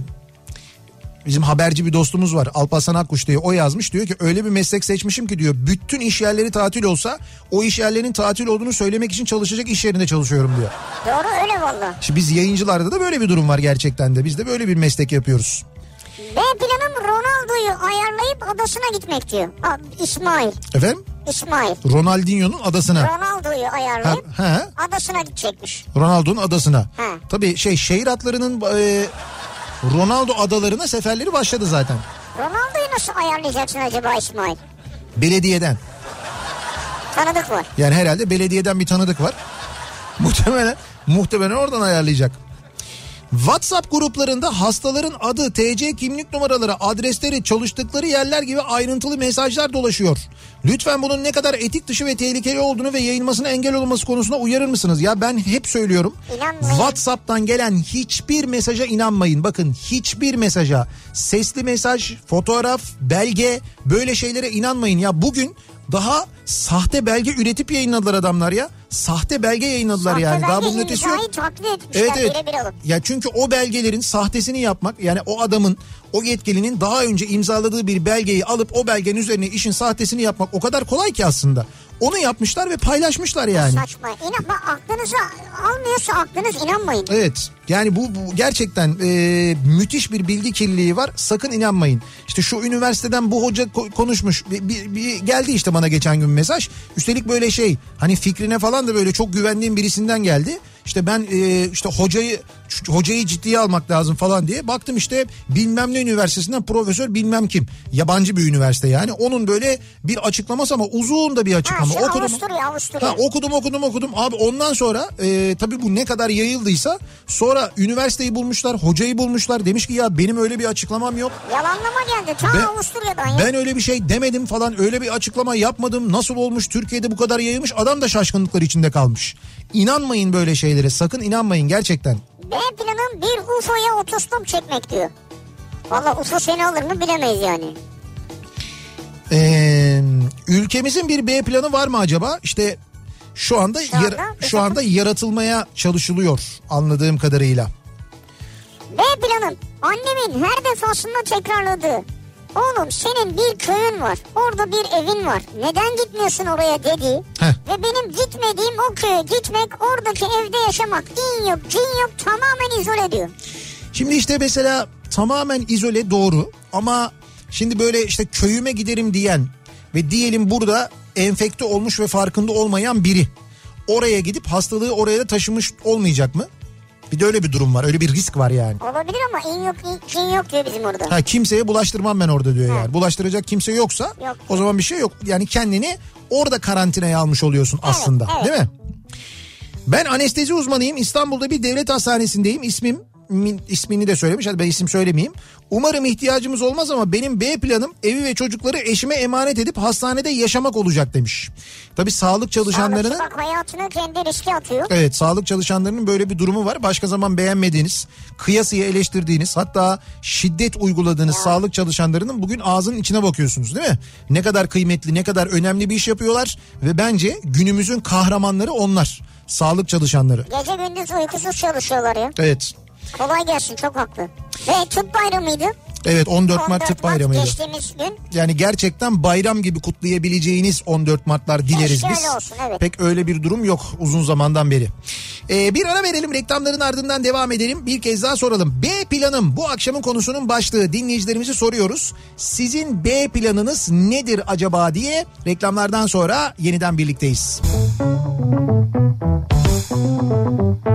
bizim haberci bir dostumuz var Alparslan Akkuş diye o yazmış diyor ki öyle bir meslek seçmişim ki diyor bütün iş yerleri tatil olsa o iş yerlerinin tatil olduğunu söylemek için çalışacak iş yerinde çalışıyorum diyor. Doğru öyle valla. Şimdi biz yayıncılarda da böyle bir durum var gerçekten de biz de böyle bir meslek yapıyoruz. B planım Ronaldo'yu ayarlayıp adasına gitmek diyor. Aa, İsmail. Efendim İsmail. Ronaldinho'nun adasına. Ronaldo'yu Ha, ayarlayıp ha, adasına gidecekmiş. Ronaldo'nun adasına. Ha. Tabii şey şehir atlarının e, Ronaldo adalarına seferleri başladı zaten. Ronaldo'yu nasıl ayarlayacaksın acaba İsmail? Belediyeden. Tanıdık var. Yani herhalde belediyeden bir tanıdık var. Muhtemelen muhtemelen oradan ayarlayacak. WhatsApp gruplarında hastaların adı, TC kimlik numaraları, adresleri, çalıştıkları yerler gibi ayrıntılı mesajlar dolaşıyor. Lütfen bunun ne kadar etik dışı ve tehlikeli olduğunu ve yayılmasına engel olması konusunda uyarır mısınız? Ya ben hep söylüyorum. İnanmayın. WhatsApp'tan gelen hiçbir mesaja inanmayın. Bakın hiçbir mesaja, sesli mesaj, fotoğraf, belge böyle şeylere inanmayın. Ya bugün daha sahte belge üretip yayınladılar adamlar ya. Sahte belge yayınladılar Sahte yani. Daha belge bunun ötesi yok. Evet evet. Ya çünkü o belgelerin sahtesini yapmak yani o adamın o yetkilinin daha önce imzaladığı bir belgeyi alıp o belgenin üzerine işin sahtesini yapmak o kadar kolay ki aslında. Onu yapmışlar ve paylaşmışlar yani. Saçma. İnan, bak aklınıza almıyorsa aklınız inanmayın. Evet yani bu, bu gerçekten e, müthiş bir bilgi kirliliği var sakın inanmayın. İşte şu üniversiteden bu hoca ko- konuşmuş bir, bir- bir geldi işte bana geçen gün mesaj. Üstelik böyle şey hani fikrine falan da böyle çok güvendiğim birisinden geldi. İşte ben e, işte hocayı hocayı ciddiye almak lazım falan diye baktım işte bilmem ne üniversitesinden profesör bilmem kim. Yabancı bir üniversite yani. Onun böyle bir açıklaması ama uzun da bir açıklama. Ha, şey, okudum. Avusturya, Avusturya. Ha, okudum okudum okudum. Abi ondan sonra e, tabii bu ne kadar yayıldıysa sonra üniversiteyi bulmuşlar, hocayı bulmuşlar. Demiş ki ya benim öyle bir açıklamam yok. Yalanlama geldi. Ta Ben- Avusturya'dan ya. Ben öyle bir şey demedim falan öyle bir açıklama yapmadım. Nasıl olmuş Türkiye'de bu kadar yayılmış adam da şaşkınlıklar içinde kalmış. İnanmayın böyle şeylere sakın inanmayın gerçekten. B planım bir UFO'ya otostop çekmek diyor. Valla UFO seni alır mı bilemeyiz yani. Ee, ülkemizin bir B planı var mı acaba? İşte şu anda Şu anda yara- şu anda yaratılmaya çalışılıyor anladığım kadarıyla. B planım annemin her defasında tekrarladığı. Oğlum senin bir köyün var. Orada bir evin var. Neden gitmiyorsun oraya dedi. Heh. Ve benim gitmediğim o köye gitmek oradaki evde yaşamak. Din yok cin yok tamamen izole diyor. Şimdi işte mesela tamamen izole doğru ama şimdi böyle işte köyüme giderim diyen ve diyelim burada enfekte olmuş ve farkında olmayan biri oraya gidip hastalığı oraya da taşımış olmayacak mı? Bir de öyle bir durum var. Öyle bir risk var yani. Olabilir ama in yok in- cin yok diyor bizim orada. Ha kimseye bulaştırmam ben orada diyor yani. Bulaştıracak kimse yoksa Yok. o zaman bir şey yok. Yani kendini orada karantinaya almış oluyorsun aslında. evet. Değil mi? Ben anestezi uzmanıyım. İstanbul'da bir devlet hastanesindeyim. İsmim ismini de söylemiş. Hadi ben isim söylemeyeyim. Umarım ihtiyacımız olmaz ama benim B planım evi ve çocukları eşime emanet edip hastanede yaşamak olacak demiş. Tabii sağlık çalışanlarının Sağlıkçı bak hayatını kendi riske atıyor. Evet sağlık çalışanlarının böyle bir durumu var. Başka zaman beğenmediğiniz, kıyasıya eleştirdiğiniz hatta şiddet uyguladığınız sağlık çalışanlarının bugün ağzının içine bakıyorsunuz değil mi? Ne kadar kıymetli, ne kadar önemli bir iş yapıyorlar ve bence günümüzün kahramanları onlar. Sağlık çalışanları. Gece gündüz uykusuz çalışıyorlar ya. Evet. Kolay gelsin çok haklı. Ve tıp bayramıydı. Evet 14 Mart 14 Tıp Bayramı'ydı. geçtiğimiz gün. Yani gerçekten bayram gibi kutlayabileceğiniz 14 Mart'lar dileriz biz. olsun, evet. Pek öyle bir durum yok uzun zamandan beri. Ee, bir ara verelim reklamların ardından devam edelim. Bir kez daha soralım. B planım bu akşamın konusunun başlığı dinleyicilerimizi soruyoruz. Sizin B planınız nedir acaba diye reklamlardan sonra yeniden birlikteyiz. Kafa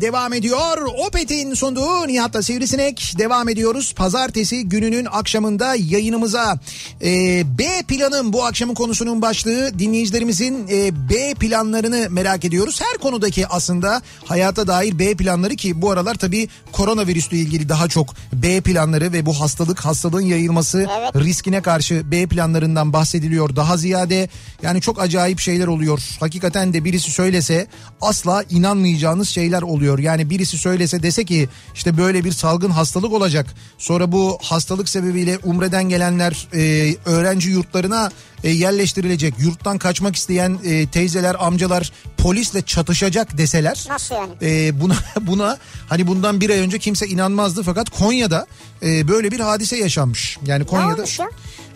devam ediyor. Opet'in sunduğu Nihat'la Sivrisinek devam ediyoruz. Pazartesi gününün akşamında yayınımıza e, B planım bu akşamın konusunun başlığı dinleyicilerimizin e, B planlarını merak ediyoruz. Her konudaki aslında hayata dair B planları ki bu aralar tabii koronavirüsle ilgili daha çok B planları ve bu hastalık hastalığın yayılması Evet. riskine karşı B planlarından bahsediliyor. Daha ziyade yani çok acayip şeyler oluyor. Hakikaten de birisi söylese asla inanmayacağınız şeyler oluyor. Yani birisi söylese dese ki işte böyle bir salgın hastalık olacak. Sonra bu hastalık sebebiyle Umre'den gelenler e, öğrenci yurtlarına e, yerleştirilecek. Yurttan kaçmak isteyen e, teyzeler, amcalar polisle çatışacak deseler. Nasıl yani? E, buna buna hani bundan bir ay önce kimse inanmazdı fakat Konya'da e, böyle bir hadise yaşanmış. Yani Konya'da olmuş ya?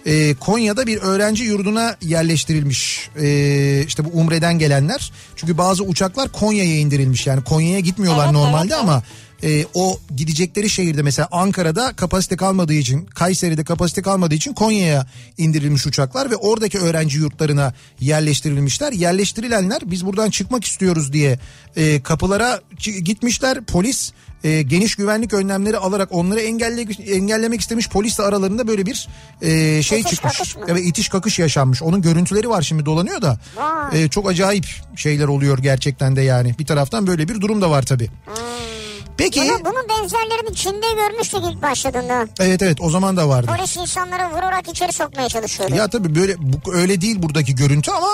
e, Konya'da bir öğrenci yurduna yerleştirilmiş. E, işte bu Umre'den gelenler. Çünkü bazı uçaklar Konya'ya indirilmiş. Yani Konya'ya gitmiyorlar Evet, normalde evet, ama e, o gidecekleri şehirde mesela Ankara'da kapasite kalmadığı için Kayseri'de kapasite kalmadığı için Konya'ya indirilmiş uçaklar ve oradaki öğrenci yurtlarına yerleştirilmişler. Yerleştirilenler biz buradan çıkmak istiyoruz diye e, kapılara gitmişler. Polis e, geniş güvenlik önlemleri alarak onları engelle, engellemek istemiş. Polisle aralarında böyle bir e, şey İtiş çıkmış. Evet itiş kakış yaşanmış. Onun görüntüleri var şimdi dolanıyor da. Vay. E, çok acayip şeyler oluyor gerçekten de yani. Bir taraftan böyle bir durum da var tabii. Peki Bunu, bunun benzerlerini Çin'de görmüştük ilk başladığında. evet evet o zaman da vardı. Polis insanları vurarak içeri sokmaya çalışıyordu. Ya tabii böyle bu, öyle değil buradaki görüntü ama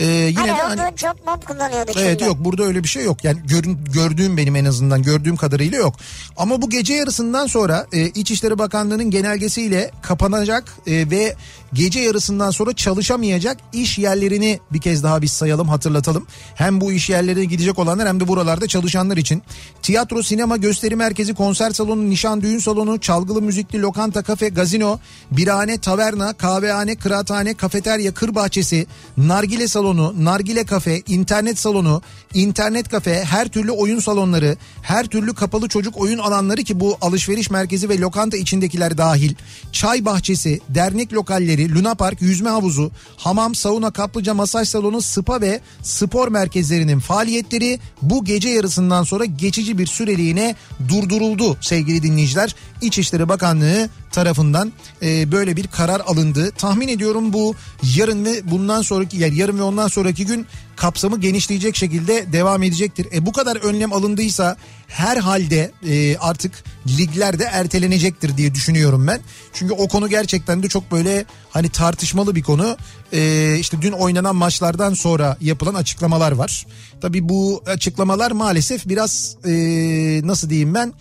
Ee, yine Hayır de hani job mob kullanıyordu Evet şimdi. yok burada öyle bir şey yok. Yani görün, gördüğüm benim en azından gördüğüm kadarıyla yok. Ama bu gece yarısından sonra e, İçişleri Bakanlığı'nın genelgesiyle kapanacak e, ve gece yarısından sonra çalışamayacak iş yerlerini bir kez daha biz sayalım hatırlatalım. Hem bu iş yerlerine gidecek olanlar hem de buralarda çalışanlar için. Tiyatro, sinema, gösteri merkezi, konser salonu, nişan düğün salonu, çalgılı müzikli lokanta, kafe, gazino, birahane, taverna, kahvehane, kıraathane, kafeterya, kır bahçesi, nargile salonu, nargile kafe, internet salonu, internet kafe, her türlü oyun salonları, her türlü kapalı çocuk oyun alanları ki bu alışveriş merkezi ve lokanta içindekiler dahil, çay bahçesi, dernek lokalleri, Luna Park, yüzme havuzu, hamam, sauna, kaplıca, masaj salonu, spa ve spor merkezlerinin faaliyetleri bu gece yarısından sonra geçici bir süreliğine durduruldu sevgili dinleyiciler. İçişleri Bakanlığı tarafından e, böyle bir karar alındı. Tahmin ediyorum bu yarın ve bundan sonraki yani yarın ve ondan sonraki gün kapsamı genişleyecek şekilde devam edecektir. E bu kadar önlem alındıysa herhalde e, artık ligler de ertelenecektir diye düşünüyorum ben. Çünkü o konu gerçekten de çok böyle hani tartışmalı bir konu. E, işte dün oynanan maçlardan sonra yapılan açıklamalar var. Tabii bu açıklamalar maalesef biraz e, nasıl diyeyim ben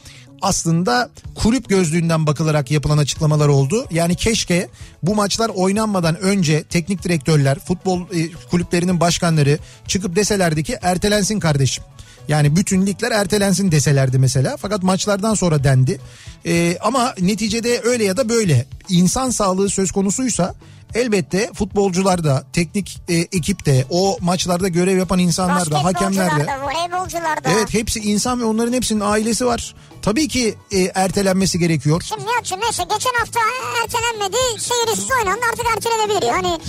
aslında kulüp gözlüğünden bakılarak yapılan açıklamalar oldu. Yani keşke bu maçlar oynanmadan önce teknik direktörler, futbol e, kulüplerinin başkanları çıkıp deselerdi ki ertelensin kardeşim. Yani bütün ligler ertelensin deselerdi mesela. Fakat maçlardan sonra dendi. E, ama neticede öyle ya da böyle insan sağlığı söz konusuysa elbette futbolcular da, teknik e, ekip de, o maçlarda görev yapan insanlar da, hakemler de. Voleybolcular da. Evet hepsi insan ve onların hepsinin ailesi var. Tabii ki e, ertelenmesi gerekiyor. Şimdi Nihat'cığım neyse geçen hafta ertelenmedi seyircisiz oynandı artık ertelenebilir. Yani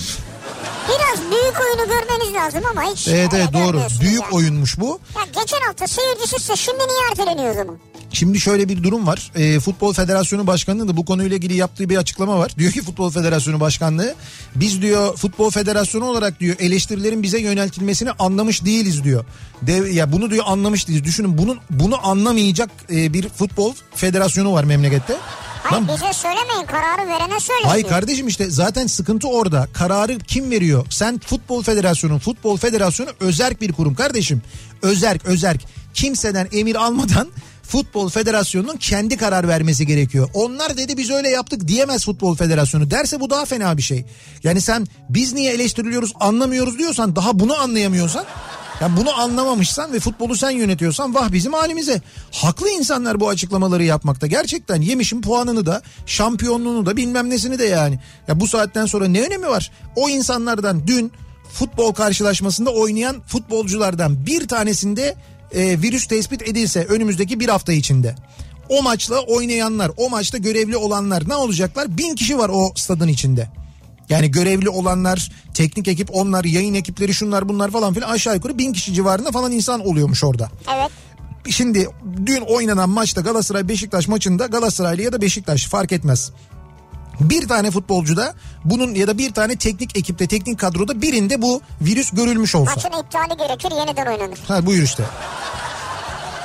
biraz büyük oyunu görmeniz lazım ama hiç Evet evet doğru. Büyük yani. oyunmuş bu. Ya geçen hafta seyircisizse şimdi niye erteleniyor o zaman? Şimdi şöyle bir durum var. E, Futbol Federasyonu Başkanı'nın da bu konuyla ilgili yaptığı bir açıklama var. Diyor ki Futbol Federasyonu Başkanlığı biz diyor Futbol Federasyonu olarak diyor eleştirilerin bize yöneltilmesini anlamış değiliz diyor. Dev, ya bunu diyor anlamış değiliz. Düşünün bunun bunu anlamayacak e, bir futbol federasyonu var memlekette. Hayır Lan- bize söylemeyin kararı verene söyleyin. Hayır kardeşim işte zaten sıkıntı orada. Kararı kim veriyor? Sen Futbol Federasyonu, Futbol Federasyonu özerk bir kurum kardeşim. Özerk, özerk. Kimseden emir almadan Futbol Federasyonu'nun kendi karar vermesi gerekiyor. Onlar dedi biz öyle yaptık diyemez Futbol Federasyonu. Derse bu daha fena bir şey. Yani sen biz niye eleştiriliyoruz anlamıyoruz diyorsan daha bunu anlayamıyorsan yani bunu anlamamışsan ve futbolu sen yönetiyorsan vah bizim halimize. Haklı insanlar bu açıklamaları yapmakta. Gerçekten yemişim puanını da şampiyonluğunu da bilmem nesini de yani. Ya bu saatten sonra ne önemi var? O insanlardan dün futbol karşılaşmasında oynayan futbolculardan bir tanesinde e, virüs tespit edilse önümüzdeki bir hafta içinde. O maçla oynayanlar, o maçta görevli olanlar ne olacaklar? Bin kişi var o stadın içinde. Yani görevli olanlar, teknik ekip onlar, yayın ekipleri şunlar bunlar falan filan aşağı yukarı bin kişi civarında falan insan oluyormuş orada. Evet. Şimdi dün oynanan maçta Galatasaray Beşiktaş maçında Galatasaraylı ya da Beşiktaş fark etmez. Bir tane futbolcuda bunun ya da bir tane teknik ekipte teknik kadroda birinde bu virüs görülmüş olsa. Maçın iptali gerekir yeniden oynanır. Ha buyur işte.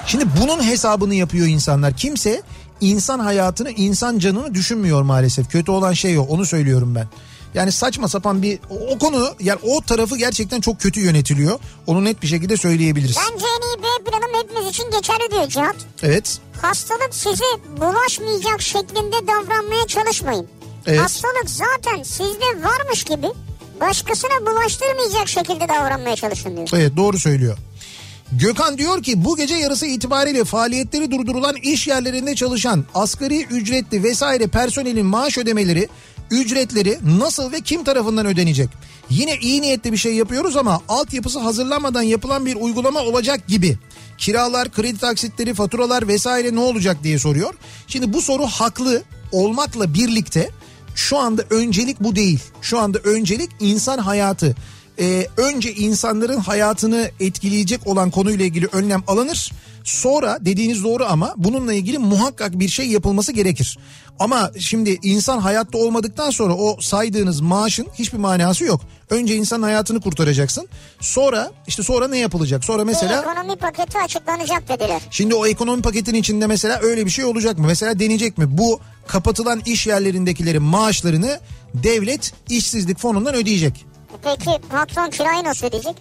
Şimdi bunun hesabını yapıyor insanlar. Kimse insan hayatını, insan canını düşünmüyor maalesef. Kötü olan şey o. Onu söylüyorum ben. Yani saçma sapan bir o, konu yani o tarafı gerçekten çok kötü yönetiliyor. Onu net bir şekilde söyleyebiliriz. Bence en iyi B planım hepimiz için geçerli diyor Cihat. Evet. Hastalık size bulaşmayacak şeklinde davranmaya çalışmayın. Evet. Hastalık zaten sizde varmış gibi başkasına bulaştırmayacak şekilde davranmaya çalışın diyor. Evet doğru söylüyor. Gökhan diyor ki bu gece yarısı itibariyle faaliyetleri durdurulan iş yerlerinde çalışan asgari ücretli vesaire personelin maaş ödemeleri ücretleri nasıl ve kim tarafından ödenecek? Yine iyi niyetli bir şey yapıyoruz ama altyapısı hazırlanmadan yapılan bir uygulama olacak gibi. Kiralar, kredi taksitleri, faturalar vesaire ne olacak diye soruyor. Şimdi bu soru haklı olmakla birlikte şu anda öncelik bu değil. Şu anda öncelik insan hayatı. Ee, önce insanların hayatını etkileyecek olan konuyla ilgili önlem alınır. Sonra dediğiniz doğru ama bununla ilgili muhakkak bir şey yapılması gerekir. Ama şimdi insan hayatta olmadıktan sonra o saydığınız maaşın hiçbir manası yok. Önce insan hayatını kurtaracaksın. Sonra işte sonra ne yapılacak? Sonra Bir mesela ekonomi paketi açıklanacak dediler. Şimdi o ekonomi paketinin içinde mesela öyle bir şey olacak mı? Mesela deneyecek mi? Bu kapatılan iş yerlerindekilerin maaşlarını devlet işsizlik fonundan ödeyecek. Peki patron kirayı nasıl ödeyecek?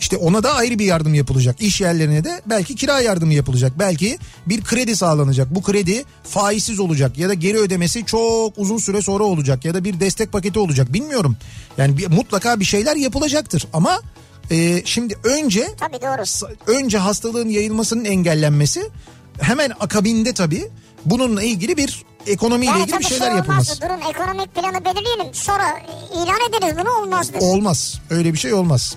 İşte ona da ayrı bir yardım yapılacak. İş yerlerine de belki kira yardımı yapılacak. Belki bir kredi sağlanacak. Bu kredi faizsiz olacak ya da geri ödemesi çok uzun süre sonra olacak ya da bir destek paketi olacak. Bilmiyorum. Yani bir, mutlaka bir şeyler yapılacaktır ama e, şimdi önce Tabii doğru. önce hastalığın yayılmasının engellenmesi hemen akabinde tabii bununla ilgili bir ekonomiyle Yani ilgili bir şeyler şey yapılması. olmazdı. Durun ekonomik planı belirleyelim. Sonra ilan ederiz bunu olmazdı. Olmaz. Öyle bir şey olmaz.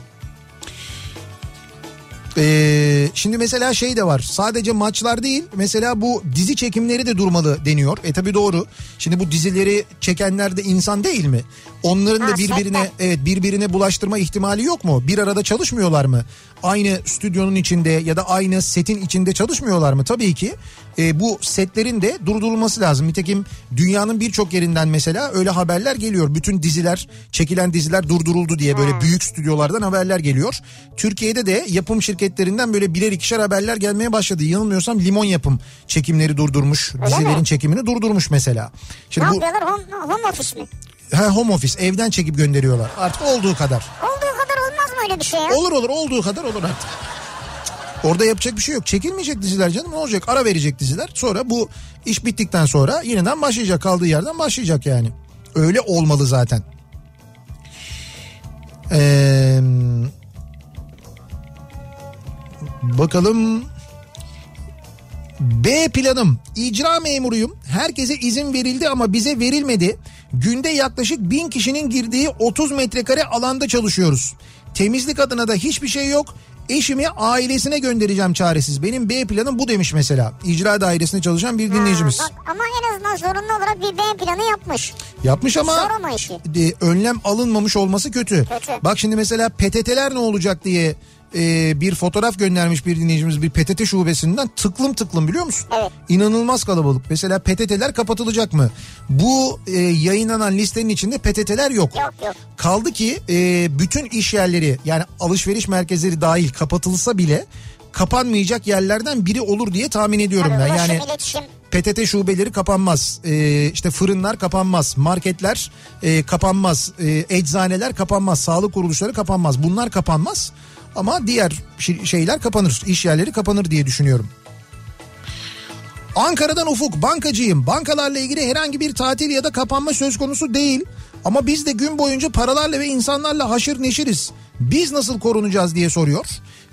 Ee, şimdi mesela şey de var. Sadece maçlar değil. Mesela bu dizi çekimleri de durmalı deniyor. E tabi doğru. Şimdi bu dizileri çekenler de insan değil mi? Onların da birbirine evet birbirine bulaştırma ihtimali yok mu? Bir arada çalışmıyorlar mı? Aynı stüdyonun içinde ya da aynı setin içinde çalışmıyorlar mı? Tabii ki e, bu setlerin de durdurulması lazım. Nitekim dünyanın birçok yerinden mesela öyle haberler geliyor. Bütün diziler, çekilen diziler durduruldu diye böyle büyük stüdyolardan haberler geliyor. Türkiye'de de yapım şirketlerinden böyle birer ikişer haberler gelmeye başladı. Yanılmıyorsam limon yapım çekimleri durdurmuş. dizilerin mi? çekimini durdurmuş mesela. Ne Şimdi bu yapıyorlar? Home, home office mi? Ha, home office evden çekip gönderiyorlar. Artık olduğu kadar. Olduğu kadar olmaz mı öyle bir şey ya? Olur olur olduğu kadar olur artık. Orada yapacak bir şey yok. Çekilmeyecek diziler canım ne olacak? Ara verecek diziler. Sonra bu iş bittikten sonra yeniden başlayacak. Kaldığı yerden başlayacak yani. Öyle olmalı zaten. Ee, bakalım. B planım. İcra memuruyum. Herkese izin verildi ama bize verilmedi. Günde yaklaşık bin kişinin girdiği 30 metrekare alanda çalışıyoruz. Temizlik adına da hiçbir şey yok. Eşimi ailesine göndereceğim çaresiz. Benim B planım bu demiş mesela. İcra dairesinde çalışan bir dinleyicimiz. Ha, bak, ama en azından zorunlu olarak bir B planı yapmış. Yapmış ama Zor ama işi. e, önlem alınmamış olması kötü. Kötü. Bak şimdi mesela PTT'ler ne olacak diye e, bir fotoğraf göndermiş bir dinleyicimiz bir PTT şubesinden tıklım tıklım biliyor musun? Evet. İnanılmaz kalabalık. Mesela PTT'ler kapatılacak mı? Bu e, yayınlanan listenin içinde PTT'ler yok. Yok yok. Kaldı ki e, bütün iş yerleri yani alışveriş merkezleri dahil kapatılsa bile kapanmayacak yerlerden biri olur diye tahmin ediyorum Tabii ben. Yani iletişim. PTT şubeleri kapanmaz. Ee, işte fırınlar kapanmaz. Marketler e, kapanmaz. E, eczaneler kapanmaz. Sağlık kuruluşları kapanmaz. Bunlar kapanmaz. Ama diğer şeyler kapanır. İş yerleri kapanır diye düşünüyorum. Ankara'dan Ufuk bankacıyım. Bankalarla ilgili herhangi bir tatil ya da kapanma söz konusu değil. Ama biz de gün boyunca paralarla ve insanlarla haşır neşiriz. Biz nasıl korunacağız diye soruyor.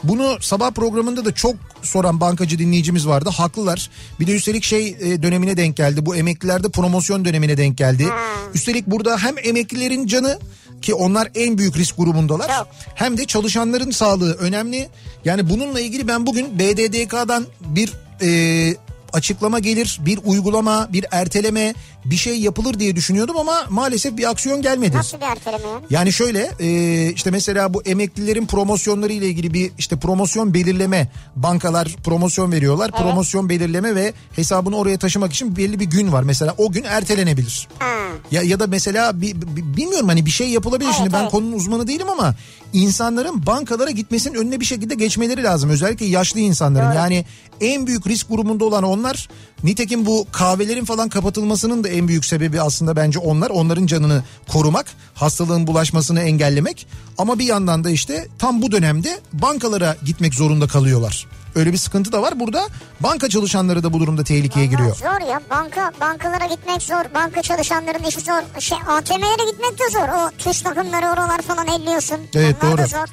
Bunu sabah programında da çok soran bankacı dinleyicimiz vardı. Haklılar. Bir de üstelik şey e, dönemine denk geldi. Bu emeklilerde promosyon dönemine denk geldi. Üstelik burada hem emeklilerin canı ki onlar en büyük risk grubundalar. Çok. Hem de çalışanların sağlığı önemli. Yani bununla ilgili ben bugün BDDK'dan bir e, açıklama gelir, bir uygulama, bir erteleme, bir şey yapılır diye düşünüyordum ama maalesef bir aksiyon gelmedi. Nasıl bir erteleme yani? Yani şöyle e, işte mesela bu emeklilerin promosyonları ile ilgili bir işte promosyon belirleme bankalar promosyon veriyorlar. Promosyon belirleme ve hesabını oraya taşımak için belli bir gün var. Mesela o gün ertelenebilir. Ha. Ya ya da mesela bir, bir- bilmiyorum hani bir şey yapılabilir. Evet, Şimdi ben evet. konunun uzmanı değilim ama insanların bankalara gitmesinin önüne bir şekilde geçmeleri lazım. Özellikle yaşlı insanların. Doğru. Yani en büyük risk grubunda olan onlar. Nitekim bu kahvelerin falan kapatılmasının da en büyük sebebi aslında bence onlar. Onların canını korumak, hastalığın bulaşmasını engellemek. Ama bir yandan da işte tam bu dönemde bankalara gitmek zorunda kalıyorlar. Öyle bir sıkıntı da var. Burada banka çalışanları da bu durumda tehlikeye Vallahi giriyor. Zor ya banka bankalara gitmek zor. Banka çalışanların işi zor. Şey ATM'lere gitmek de zor. O tuş takımları oralar falan elliyorsun. Evet, Onlar da doğru. zor.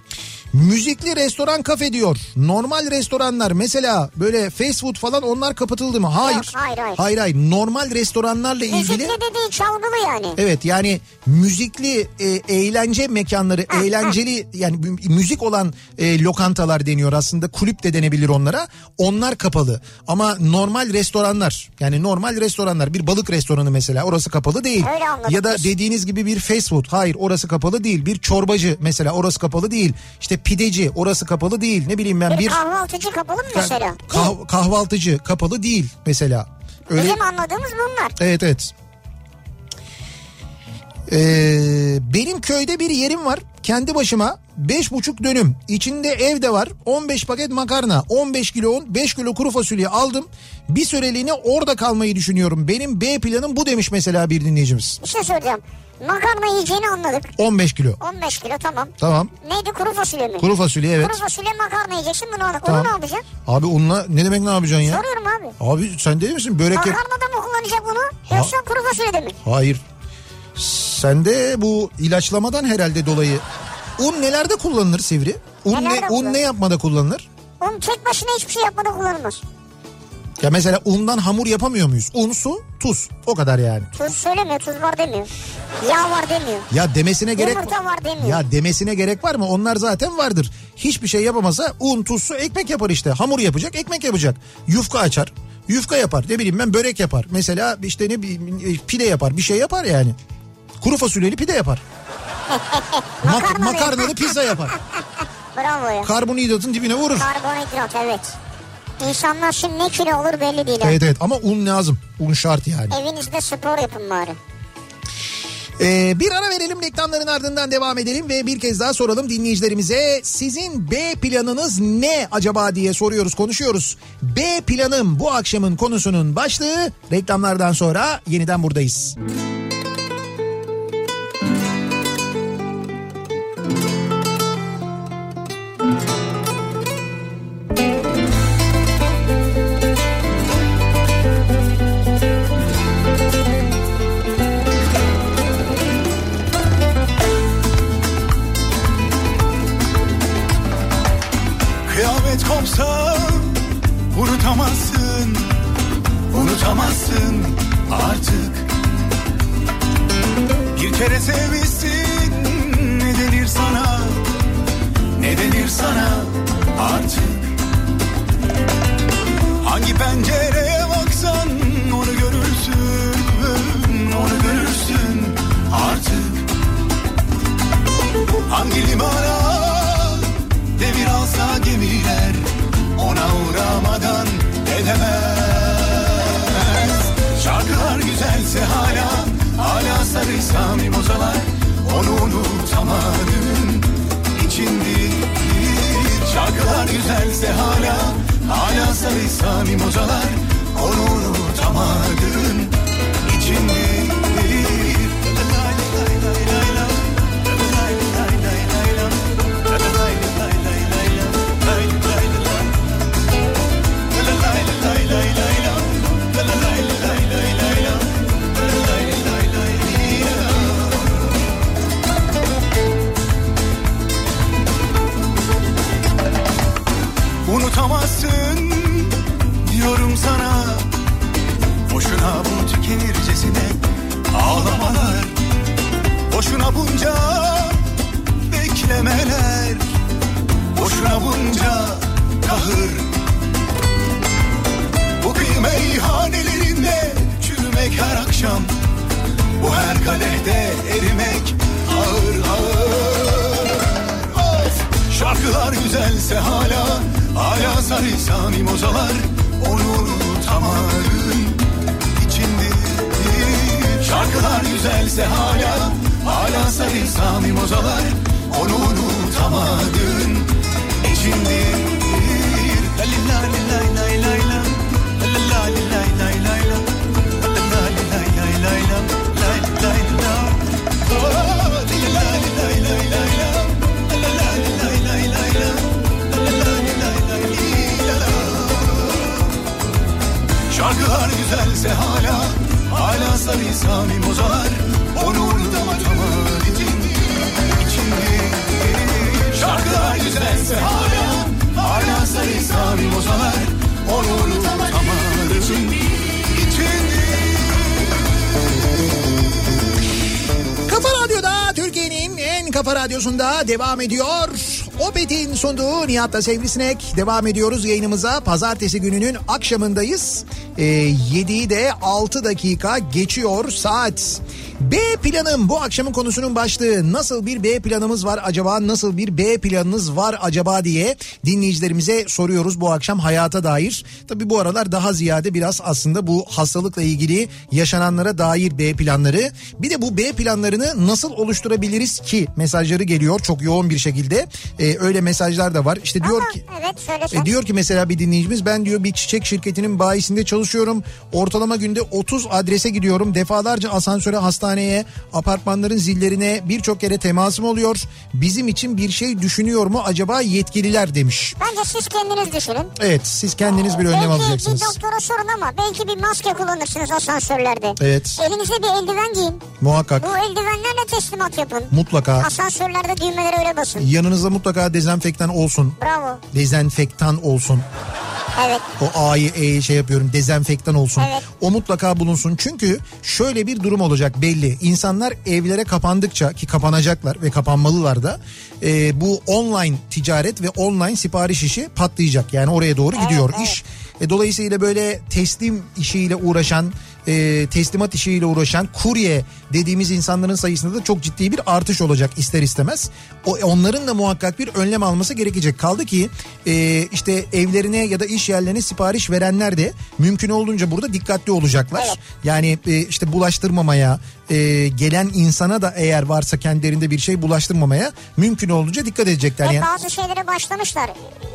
Müzikli restoran kafe diyor. Normal restoranlar mesela böyle fast food falan onlar kapatıldı mı? Hayır. Yok, hayır, hayır. Hayır hayır. Normal restoranlarla ilgili Müzikli de değil çalgılı yani. Evet yani müzikli e, eğlence mekanları, eğlenceli yani mü- müzik olan e, lokantalar deniyor aslında. Kulüp de denebilir onlara. Onlar kapalı. Ama normal restoranlar yani normal restoranlar bir balık restoranı mesela orası kapalı değil. Öyle Ya da dediğiniz gibi bir fast food hayır orası kapalı değil. Bir çorbacı mesela orası kapalı değil. İşte pideci orası kapalı değil. Ne bileyim ben Bir, bir kahvaltıcı kapalı mı mesela? kah- kahvaltıcı kapalı değil mesela. Öyle Bizim anladığımız bunlar. Evet evet. Ee, benim köyde bir yerim var. kendi başıma 5,5 dönüm içinde ev de var 15 paket makarna 15 kilo un 5 kilo kuru fasulye aldım. Bir süreliğine orada kalmayı düşünüyorum. Benim B planım bu demiş mesela bir dinleyicimiz. Bir şey söyleyeceğim. Makarna yiyeceğini anladık. 15 kilo. 15 kilo tamam. Tamam. Neydi kuru fasulye mi? Kuru fasulye evet. Kuru fasulye makarna yiyeceksin bunu al. Tamam. Onu ne yapacaksın? Abi unla ne demek ne yapacaksın ya? Soruyorum abi. Abi sen değil misin börek yap? Makarnada mı kullanacak bunu? Yoksa kuru fasulyede mi? Hayır. Sende bu ilaçlamadan herhalde dolayı un nelerde kullanılır Sivri? Un Nelerde ne, un ne yapmada kullanılır? Un tek başına hiçbir şey yapmadan kullanılmaz. Ya mesela undan hamur yapamıyor muyuz? Un, su, tuz. O kadar yani. Tuz söylemiyor, tuz var demiyor. Yağ var demiyor. Ya demesine gerek Yumurta var demiyor. Ya demesine gerek var mı? Onlar zaten vardır. Hiçbir şey yapamasa un, tuz, su, ekmek yapar işte. Hamur yapacak, ekmek yapacak. Yufka açar. Yufka yapar. Ne bileyim ben börek yapar. Mesela işte ne bileyim pide yapar. Bir şey yapar yani. Kuru fasulyeli pide yapar. Mak- makarnalı pizza yapar. Bravo ya. Karbonhidratın dibine vurur. Karbonhidrat evet. İnsanlar şimdi ne kilo olur belli değil. Evet evet ama un lazım. Un şart yani. Evinizde spor yapın bari. Ee, bir ara verelim reklamların ardından devam edelim ve bir kez daha soralım dinleyicilerimize. Sizin B planınız ne acaba diye soruyoruz konuşuyoruz. B planım bu akşamın konusunun başlığı reklamlardan sonra yeniden buradayız. Kıyamet Unutamazsın artık. Bir kere sevmişsin Ne denir sana? Ne denir sana artık? Hangi pencereye baksan Onu görürsün Onu görürsün artık. Hangi limana Devir alsa gemiler ona uğramadan edemez sarıysa mimozalar Onu unutamadın. İçindir Şarkılar güzelse hala hala sarıysa mimozalar Onu bunca beklemeler Boşuna bunca kahır. Bu kıyme ihanelerinde çürümek her akşam Bu her kadehte erimek ağır ağır. Of! Şarkılar güzelse hala Hala sarıysa mimozalar Onu unutamadın içinde Şarkılar güzelse hala Hala sarıysa mimozalar Onu unutamadın içinde La li la li lay lay la. La la la li lay lay la. La la la li lay lay la. Lay lay la. Oh, li la li lay lay la. La la la li lay lay la. La la la li lay lay li la la. Şarkılar güzelse hala Hala sarıysa mimozalar Onu içinde içinde Şarkılar Türkiye'nin en kafa radyosunda devam ediyor. Opet'in sunduğu Nihat'la Sivrisinek devam ediyoruz yayınımıza. Pazartesi gününün akşamındayız. Ee, 7'yi de 6 dakika geçiyor saat. B planım bu akşamın konusunun başlığı nasıl bir B planımız var acaba nasıl bir B planınız var acaba diye dinleyicilerimize soruyoruz bu akşam hayata dair. Tabi bu aralar daha ziyade biraz aslında bu hastalıkla ilgili yaşananlara dair B planları bir de bu B planlarını nasıl oluşturabiliriz ki mesajları geliyor çok yoğun bir şekilde Ee, öyle mesajlar da var işte diyor Ama ki evet söylesen. e, diyor ki mesela bir dinleyicimiz ben diyor bir çiçek şirketinin bayisinde çalışıyorum. Ortalama günde 30 adrese gidiyorum. Defalarca asansöre, hastaneye, apartmanların zillerine birçok kere temasım oluyor. Bizim için bir şey düşünüyor mu acaba yetkililer demiş. Bence siz kendiniz düşünün. Evet siz kendiniz bir önlem belki alacaksınız. bir doktora sorun ama belki bir maske kullanırsınız asansörlerde. Evet Elinize bir eldiven giyin. muhakkak Bu eldivenlerle teslimat yapın. mutlaka Asansörlerde düğmelere öyle basın. yanınızda mutlaka dezenfektan olsun. Bravo. Dezenfektan olsun. Evet. O A'yı E'yi şey yapıyorum dezenfektan olsun. Evet. O mutlaka bulunsun. Çünkü şöyle bir durum olacak belli. İnsanlar evlere kapandıkça ki kapanacaklar ve kapanmalılar da e, bu online ticaret ve online sipariş işi patlayacak. Yani oraya doğru gidiyor evet. iş. E, dolayısıyla böyle teslim işiyle uğraşan e, teslimat işiyle uğraşan kurye dediğimiz insanların sayısında da çok ciddi bir artış olacak ister istemez. O, onların da muhakkak bir önlem alması gerekecek. Kaldı ki e, işte evlerine ya da iş yerlerine sipariş verenler de mümkün olduğunca burada dikkatli olacaklar. Evet. Yani e, işte bulaştırmamaya e, gelen insana da eğer varsa kendilerinde bir şey bulaştırmamaya mümkün olduğunca dikkat edecekler. Yani, bazı şeylere başlamışlar.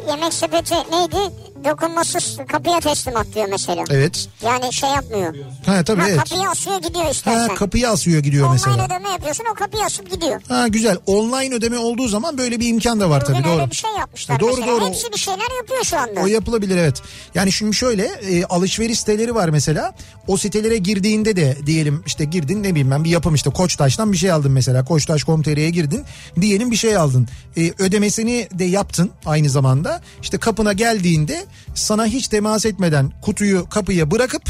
Yemek sepeti neydi? Dokunmasız kapıya teslimat diyor mesela. evet. Yani şey yapmıyor. Ha tabii Ha, evet. Kapıyı asıyor gidiyor istersen. Ha, kapıyı asıyor gidiyor Online mesela. ödeme yapıyorsun o kapıyı asıp gidiyor. Ha güzel. Online ödeme olduğu zaman böyle bir imkan da var Bugün tabii doğru. öyle bir şey yapmışlar E, doğru, mesela. doğru. Hepsi bir şeyler yapıyor şu anda. O yapılabilir evet. Yani şimdi şöyle e, alışveriş siteleri var mesela. O sitelere girdiğinde de diyelim işte girdin ne bileyim ben bir yapım işte Koçtaş'tan bir şey aldın mesela. Koçtaş.com.tr'ye girdin. Diyelim bir şey aldın. E, ödemesini de yaptın aynı zamanda. İşte kapına geldiğinde sana hiç temas etmeden kutuyu kapıya bırakıp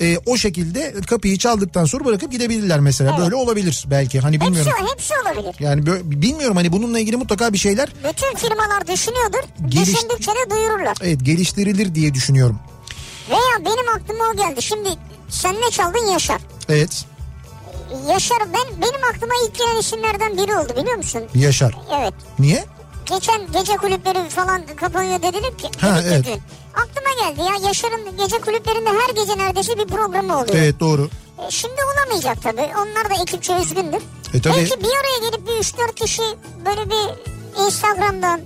e, o şekilde kapıyı çaldıktan sonra bırakıp gidebilirler mesela. Evet. Böyle olabilir belki. Hani bilmiyorum. Hepsi, hepsi olabilir. Yani bö- bilmiyorum hani bununla ilgili mutlaka bir şeyler Bütün firmalar düşünüyordur. Geliş- Düşündükçe de duyururlar. evet geliştirilir diye düşünüyorum. Veya benim aklıma o geldi. Şimdi sen ne çaldın Yaşar? Evet. Yaşar ben benim aklıma ilk gelen isimlerden biri oldu biliyor musun? Yaşar. Evet. Niye? Geçen gece kulüpleri falan kapanıyor dediler ki. Ha, evet. dün. Aklıma geldi ya Yaşar'ın gece kulüplerinde her gece neredeyse bir programı oluyor. Evet doğru. E, şimdi olamayacak tabii. Onlar da ekipçe üzgündür. E, tabii. Belki bir araya gelip bir 3-4 kişi böyle bir Instagram'dan,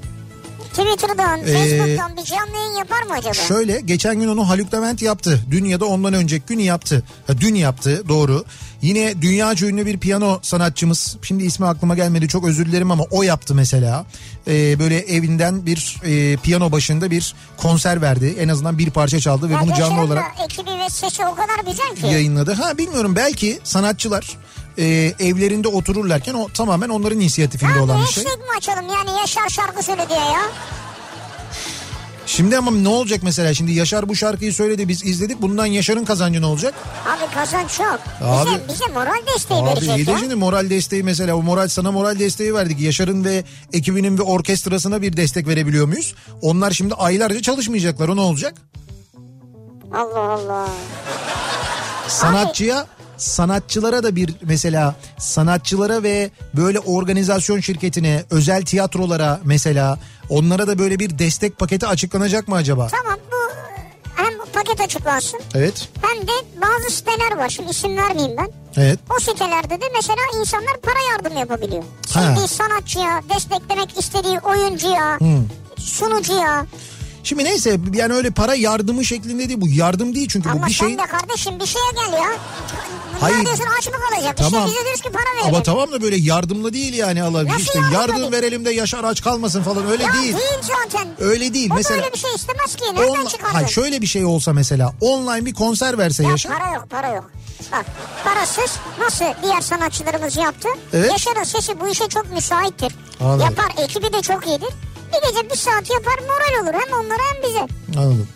Twitter'dan, Ee, Facebook'tan bir canlı yayın yapar mı acaba? Şöyle geçen gün onu Haluk Levent yaptı. Dün ya da ondan önceki gün yaptı. Ha, dün yaptı doğru. Yine dünyaca ünlü bir piyano sanatçımız. Şimdi ismi aklıma gelmedi çok özür dilerim ama o yaptı mesela. Ee, böyle evinden bir e, piyano başında bir konser verdi. En azından bir parça çaldı ve Ya bunu canlı olarak ekibi ve sesi o kadar güzel ki. yayınladı. Ha bilmiyorum belki sanatçılar e, evlerinde otururlarken o tamamen onların inisiyatifinde Ha, olan bir şey. mi açalım yani Yaşar şarkı söyle ya. Şimdi ama ne olacak mesela şimdi Yaşar bu şarkıyı söyledi biz izledik bundan Yaşar'ın kazancı ne olacak? Abi kazanç çok. Abi- bize, bize moral desteği Abi verecek iyi de ya. şimdi moral desteği mesela o moral sana moral desteği verdik. Yaşar'ın ve ekibinin ve orkestrasına bir destek verebiliyor muyuz? Onlar şimdi aylarca çalışmayacaklar o ne olacak? Allah Allah. Sanatçıya sanatçılara da bir mesela sanatçılara ve böyle organizasyon şirketine özel tiyatrolara mesela onlara da böyle bir destek paketi açıklanacak mı acaba? Tamam bu hem bu paket açıklansın Evet. hem de bazı siteler var. Şimdi isim vermeyeyim ben. Evet. O sitelerde de mesela insanlar para yardım yapabiliyor. Sevdiği sanatçıya, desteklemek istediği oyuncuya, sunucuya. Şimdi neyse yani öyle para yardımı şeklinde değil bu yardım değil çünkü bu Ama bir sen şey. de kardeşim bir şeye gel ya. Hayır. Ne diyorsun aç mı kalacak? Tamam. İşte bize diyoruz ki para verecek. Ama tamam da böyle yardımla değil yani Allah Nasıl işte yardım değil? verelim de Yaşar aç kalmasın falan öyle ya değil. zaten. Öyle değil O mesela. böyle bir şey istemez ki. Nereden On, çıkardın? hayır şöyle bir şey olsa mesela online bir konser verse Ya Yaşar. para yok para yok. Bak parasız nasıl diğer sanatçılarımız yaptı. Evet. Yaşar'ın sesi bu işe çok müsaittir. Anladım. Yapar ekibi de çok iyidir. Bir gece bir saat yapar moral olur hem onlara hem bize. Anladım.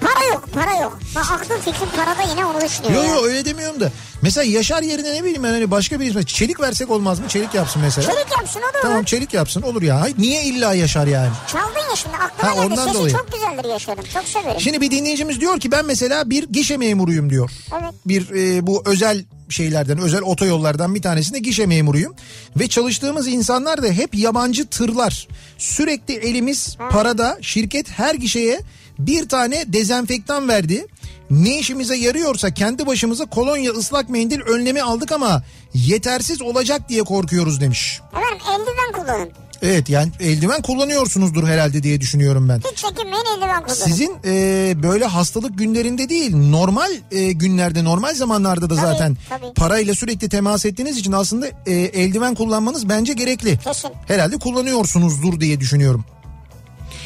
Para yok para yok. Bak aklım fikrim parada yine onu düşünüyor. Yo ya. yo öyle demiyorum da. Mesela Yaşar yerine ne bileyim ben hani başka bir isme çelik versek olmaz mı? Çelik yapsın mesela. Çelik yapsın o da Tamam olur. çelik yapsın olur ya. Hayır, niye illa Yaşar yani? Çaldın ya şimdi aklıma Ha, geldi. ondan Sesi dolayı. çok güzeldir Yaşar'ın. Çok severim. Şimdi bir dinleyicimiz diyor ki ben mesela bir gişe memuruyum diyor. Evet. Bir e, bu özel şeylerden özel otoyollardan bir tanesinde gişe memuruyum. Ve çalıştığımız insanlar da hep yabancı tırlar. Sürekli elimiz parada şirket her gişeye bir tane dezenfektan verdi. Ne işimize yarıyorsa kendi başımıza kolonya ıslak mendil önlemi aldık ama yetersiz olacak diye korkuyoruz demiş. Efendim eldiven kullanın. Evet yani eldiven kullanıyorsunuzdur herhalde diye düşünüyorum ben. Hiç çekinmeyin eldiven kullanın. Sizin e, böyle hastalık günlerinde değil normal e, günlerde normal zamanlarda da Tabii, zaten tabii. parayla sürekli temas ettiğiniz için aslında e, eldiven kullanmanız bence gerekli. Kesin. Herhalde kullanıyorsunuzdur diye düşünüyorum.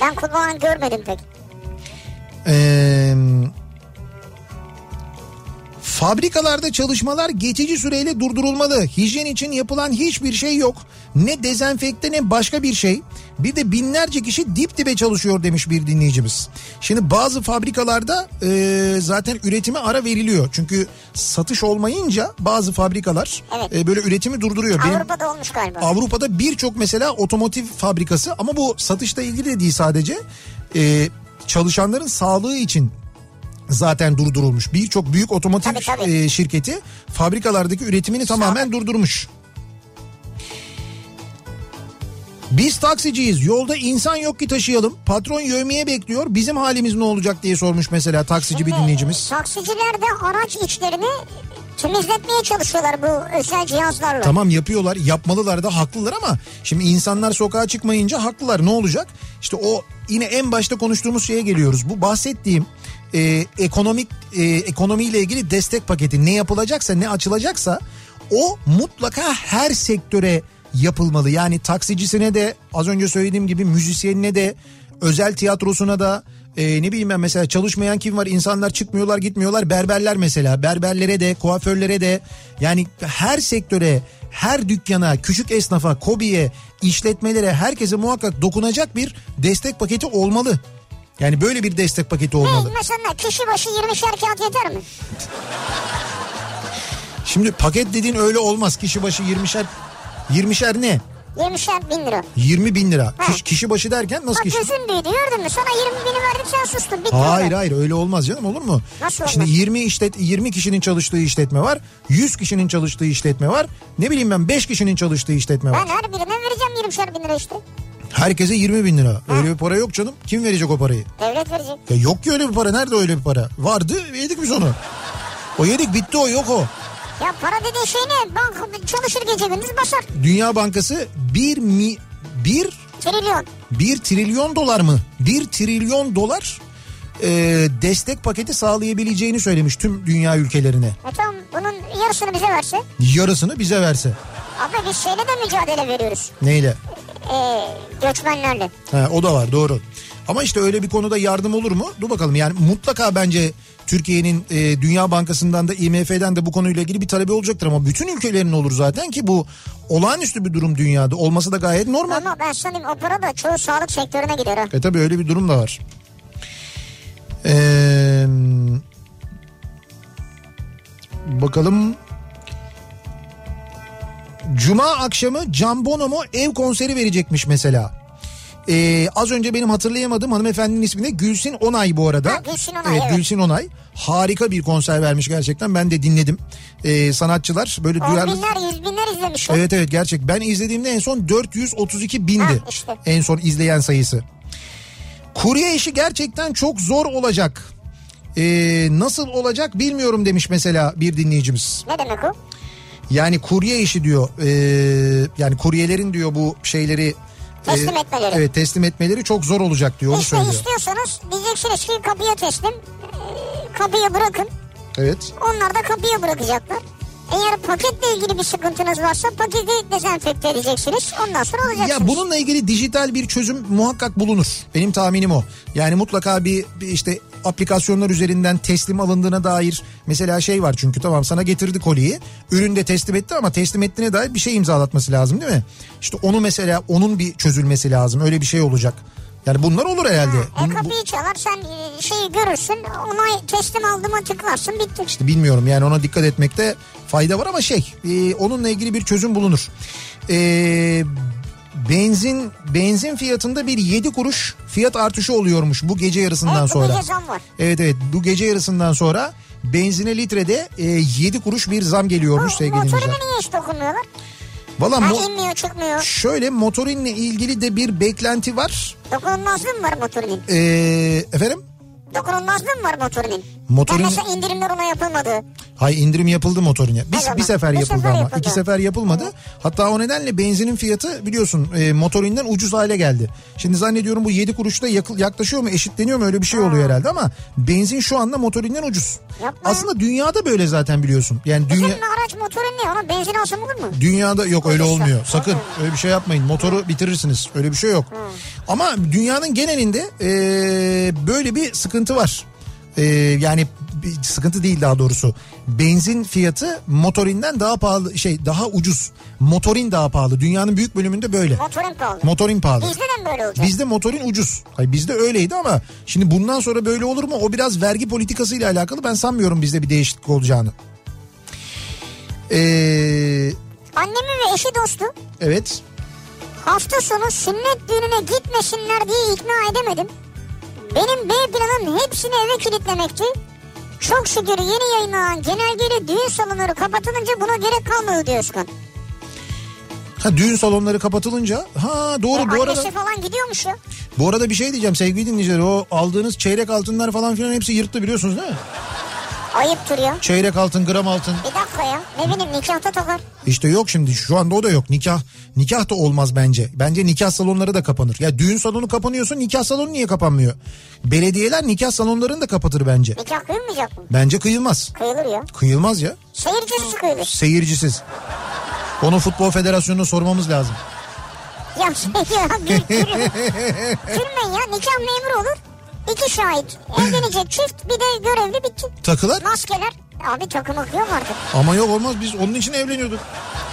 Ben kullanan görmedim pek. Ee, fabrikalarda çalışmalar geçici süreyle durdurulmalı. Hijyen için yapılan hiçbir şey yok. Ne dezenfekte ne başka bir şey. Bir de binlerce kişi dip dibe çalışıyor demiş bir dinleyicimiz. Şimdi bazı fabrikalarda e, zaten üretime ara veriliyor. Çünkü satış olmayınca bazı fabrikalar Evet. e, böyle üretimi durduruyor. Benim- Avrupa'da olmuş galiba. Avrupa'da birçok mesela otomotiv fabrikası ama bu satışla ilgili de değil sadece Ee, çalışanların sağlığı için zaten durdurulmuş. Birçok büyük otomotiv Tabii, tabii. e, şirketi fabrikalardaki üretimini tamamen durdurmuş. Biz taksiciyiz. Yolda insan yok ki taşıyalım. Patron yövmiye bekliyor. Bizim halimiz ne olacak diye sormuş mesela taksici bir Şimdi dinleyicimiz. Taksiciler de araç içlerini temizletmeye çalışıyorlar bu özel cihazlarla. Tamam yapıyorlar yapmalılar da haklılar ama şimdi insanlar sokağa çıkmayınca haklılar ne olacak? İşte o yine en başta konuştuğumuz şeye geliyoruz. Bu bahsettiğim e, ekonomik e, ekonomiyle ilgili destek paketi ne yapılacaksa ne açılacaksa o mutlaka her sektöre yapılmalı. Yani taksicisine de az önce söylediğim gibi müzisyenine de özel tiyatrosuna da e, ne bileyim ben mesela çalışmayan kim var insanlar çıkmıyorlar gitmiyorlar berberler mesela berberlere de kuaförlere de yani her sektöre her dükkana küçük esnafa kobiye işletmelere herkese muhakkak dokunacak bir destek paketi olmalı. Yani böyle bir destek paketi olmalı. Ne, mesela kişi başı 20'şer kağıt yeter mi? Şimdi paket dediğin öyle olmaz kişi başı 20'şer 20'şer ne? 20'şer bin lira. 20 bin lira. Ha. Kişi, kişi başı derken nasıl Bak kişi? gözün büyüdü gördün mü? Sana 20 bini verdim sen sustun. Bitti Hayır orada. hayır öyle olmaz canım olur mu? Nasıl Şimdi olmaz? 20 işlet 20 kişinin çalıştığı işletme var. 100 kişinin çalıştığı işletme var. Ne bileyim ben 5 kişinin çalıştığı işletme var. Ben her birine vereceğim 20'şer bin lira işte. Herkese 20 bin lira. Öyle bir para yok canım. Kim verecek o parayı? Devlet verecek. Ya yok ki öyle bir para. Nerede öyle bir para? Vardı yedik biz onu. O yedik bitti o yok o. Ya para dediğin şey ne? Banka çalışır gece gündüz basar. Dünya Bankası 1 mi 1 Trilyon. 1 trilyon dolar mı? 1 trilyon dolar e, destek paketi sağlayabileceğini söylemiş tüm dünya ülkelerine. E tamam bunun yarısını bize verse. Yarısını bize verse. Abi biz şeyle de mücadele veriyoruz. Neyle? Ee, göçmenlerle. Ha, o da var doğru. Ama işte öyle bir konuda yardım olur mu? Dur bakalım yani mutlaka bence Türkiye'nin e, Dünya Bankası'ndan da IMF'den de bu konuyla ilgili bir talebi olacaktır ama bütün ülkelerin olur zaten ki bu olağanüstü bir durum dünyada olması da gayet normal. Ama ben sanayım o para da çoğu sağlık sektörüne gider ha. E tabi öyle bir durum da var. Ee, bakalım. Cuma akşamı Can Bono mu ev konseri verecekmiş mesela. Ee, az önce benim hatırlayamadığım hanımefendinin ismi de Gülsin Onay bu arada. Ha, Gülsin Onay, evet. Gülsin Onay. Harika bir konser vermiş gerçekten. Ben de dinledim. Ee, sanatçılar böyle On duyarlı... binler yüz binler izlemiş. Evet evet gerçek. Ben izlediğimde en son 432 bindi. Ha, işte. En son izleyen sayısı. Kurye işi gerçekten çok zor olacak. Ee, nasıl olacak bilmiyorum demiş mesela bir dinleyicimiz. Ne demek o? Yani kurye işi diyor. ee, yani kuryelerin diyor bu şeyleri Teslim ee, etmeleri. Evet teslim etmeleri çok zor olacak diyor onu İşte söylüyor. istiyorsanız diyeceksiniz ki kapıya teslim. ee, Kapıya bırakın. Evet. Onlar da kapıya bırakacaklar. Eğer paketle ilgili bir sıkıntınız varsa paketi dezenfekte edeceksiniz. Ondan sonra alacaksınız. Ya bununla ilgili dijital bir çözüm muhakkak bulunur. Benim tahminim o. Yani mutlaka bir, bir işte aplikasyonlar üzerinden teslim alındığına dair mesela şey var çünkü tamam sana getirdi koliyi. Ürün de teslim etti ama teslim ettiğine dair bir şey imzalatması lazım değil mi? İşte onu mesela onun bir çözülmesi lazım. Öyle bir şey olacak. Yani bunlar olur herhalde. E Bunu- bu- kapıyı çalar sen e, şeyi görürsün onay teslim aldığıma tıklarsın bitti. İşte bilmiyorum yani ona dikkat etmekte fayda var ama şey e, onunla ilgili bir çözüm bulunur. E, benzin benzin fiyatında bir 7 kuruş fiyat artışı oluyormuş bu gece yarısından Evet sonra. gece zam var. Evet evet bu gece yarısından sonra benzine litrede e, 7 kuruş bir zam geliyormuş Bu sevgili motoruna dinleyiciler. niye hiç dokunmuyorlar? Valla Ha, mo- inmiyor çıkmıyor. şöyle motorinle ilgili de bir beklenti var. Dokunulmazlığı mı var motorinin? Ee, efendim? Dokunulmazlığı mı var motorinin? Motorin- Ya mesela indirimler ona yapılmadı. Hay indirim yapıldı motorine. Bir, Evet, bir sefer bir yapıldı sefer ama yapıldı. iki sefer yapılmadı. Hatta o nedenle benzinin fiyatı biliyorsun e, motorinden ucuz hale geldi. Şimdi zannediyorum bu 7 kuruşta yaklaşıyor mu eşitleniyor mu öyle bir şey oluyor herhalde ama benzin şu anda motorinden ucuz. Yapma. Aslında dünyada böyle zaten biliyorsun. Yani Bizim dünya araç motorun ne? Ona benzin alsam olur mu? Dünyada yok öyle Olursa. olmuyor. Sakın öyle bir şey yapmayın. Motoru bitirirsiniz. Öyle bir şey yok. Ama dünyanın genelinde e, böyle bir sıkıntı var. E, yani bir sıkıntı değil daha doğrusu. Benzin fiyatı motorinden daha pahalı şey daha ucuz. Motorin daha pahalı. Dünyanın büyük bölümünde böyle. Motorin pahalı. Motorin pahalı. Bizde de mi böyle olacak? Bizde motorin ucuz. Hayır bizde öyleydi ama şimdi bundan sonra böyle olur mu? O biraz vergi politikasıyla alakalı. Ben sanmıyorum bizde bir değişiklik olacağını. Ee, Annemi ve eşi dostu evet. Hafta sonu sünnet düğününe gitmesinler diye ikna edemedim. Benim B planım hepsini eve kilitlemekti. Çok şükür yeni yayınlanan genelgeyle düğün salonları kapatılınca buna gerek kalmadı diyor Özkan. Ha düğün salonları kapatılınca ha doğru E, bu arada falan gidiyormuş ya. bu arada bir şey diyeceğim sevgili dinleyiciler o aldığınız çeyrek altınlar falan filan hepsi yırttı biliyorsunuz değil mi? Ayıptır ya. Çeyrek altın gram altın Bir dakika ya. Ne bileyim nikahta takar. işte yok şimdi şu anda o da yok nikah nikah da olmaz bence bence nikah salonları da kapanır ya düğün salonu kapanıyorsa nikah salonu niye kapanmıyor belediyeler nikah salonlarını da kapatır bence Nikah kıyılmayacak mı? bence kıyılmaz Kıyılır ya. kıyılmaz ya Seyircisiz kıyılır. seyircisiz onu futbol federasyonuna sormamız lazım Ya şey ya gülün. Gülmeyin ya nikah memuru olur. İki şahit evlenecek çift bir de görevli bitti. takılar Maskeler. Abi takım akıyor mu artık? ama yok olmaz biz onun için evleniyorduk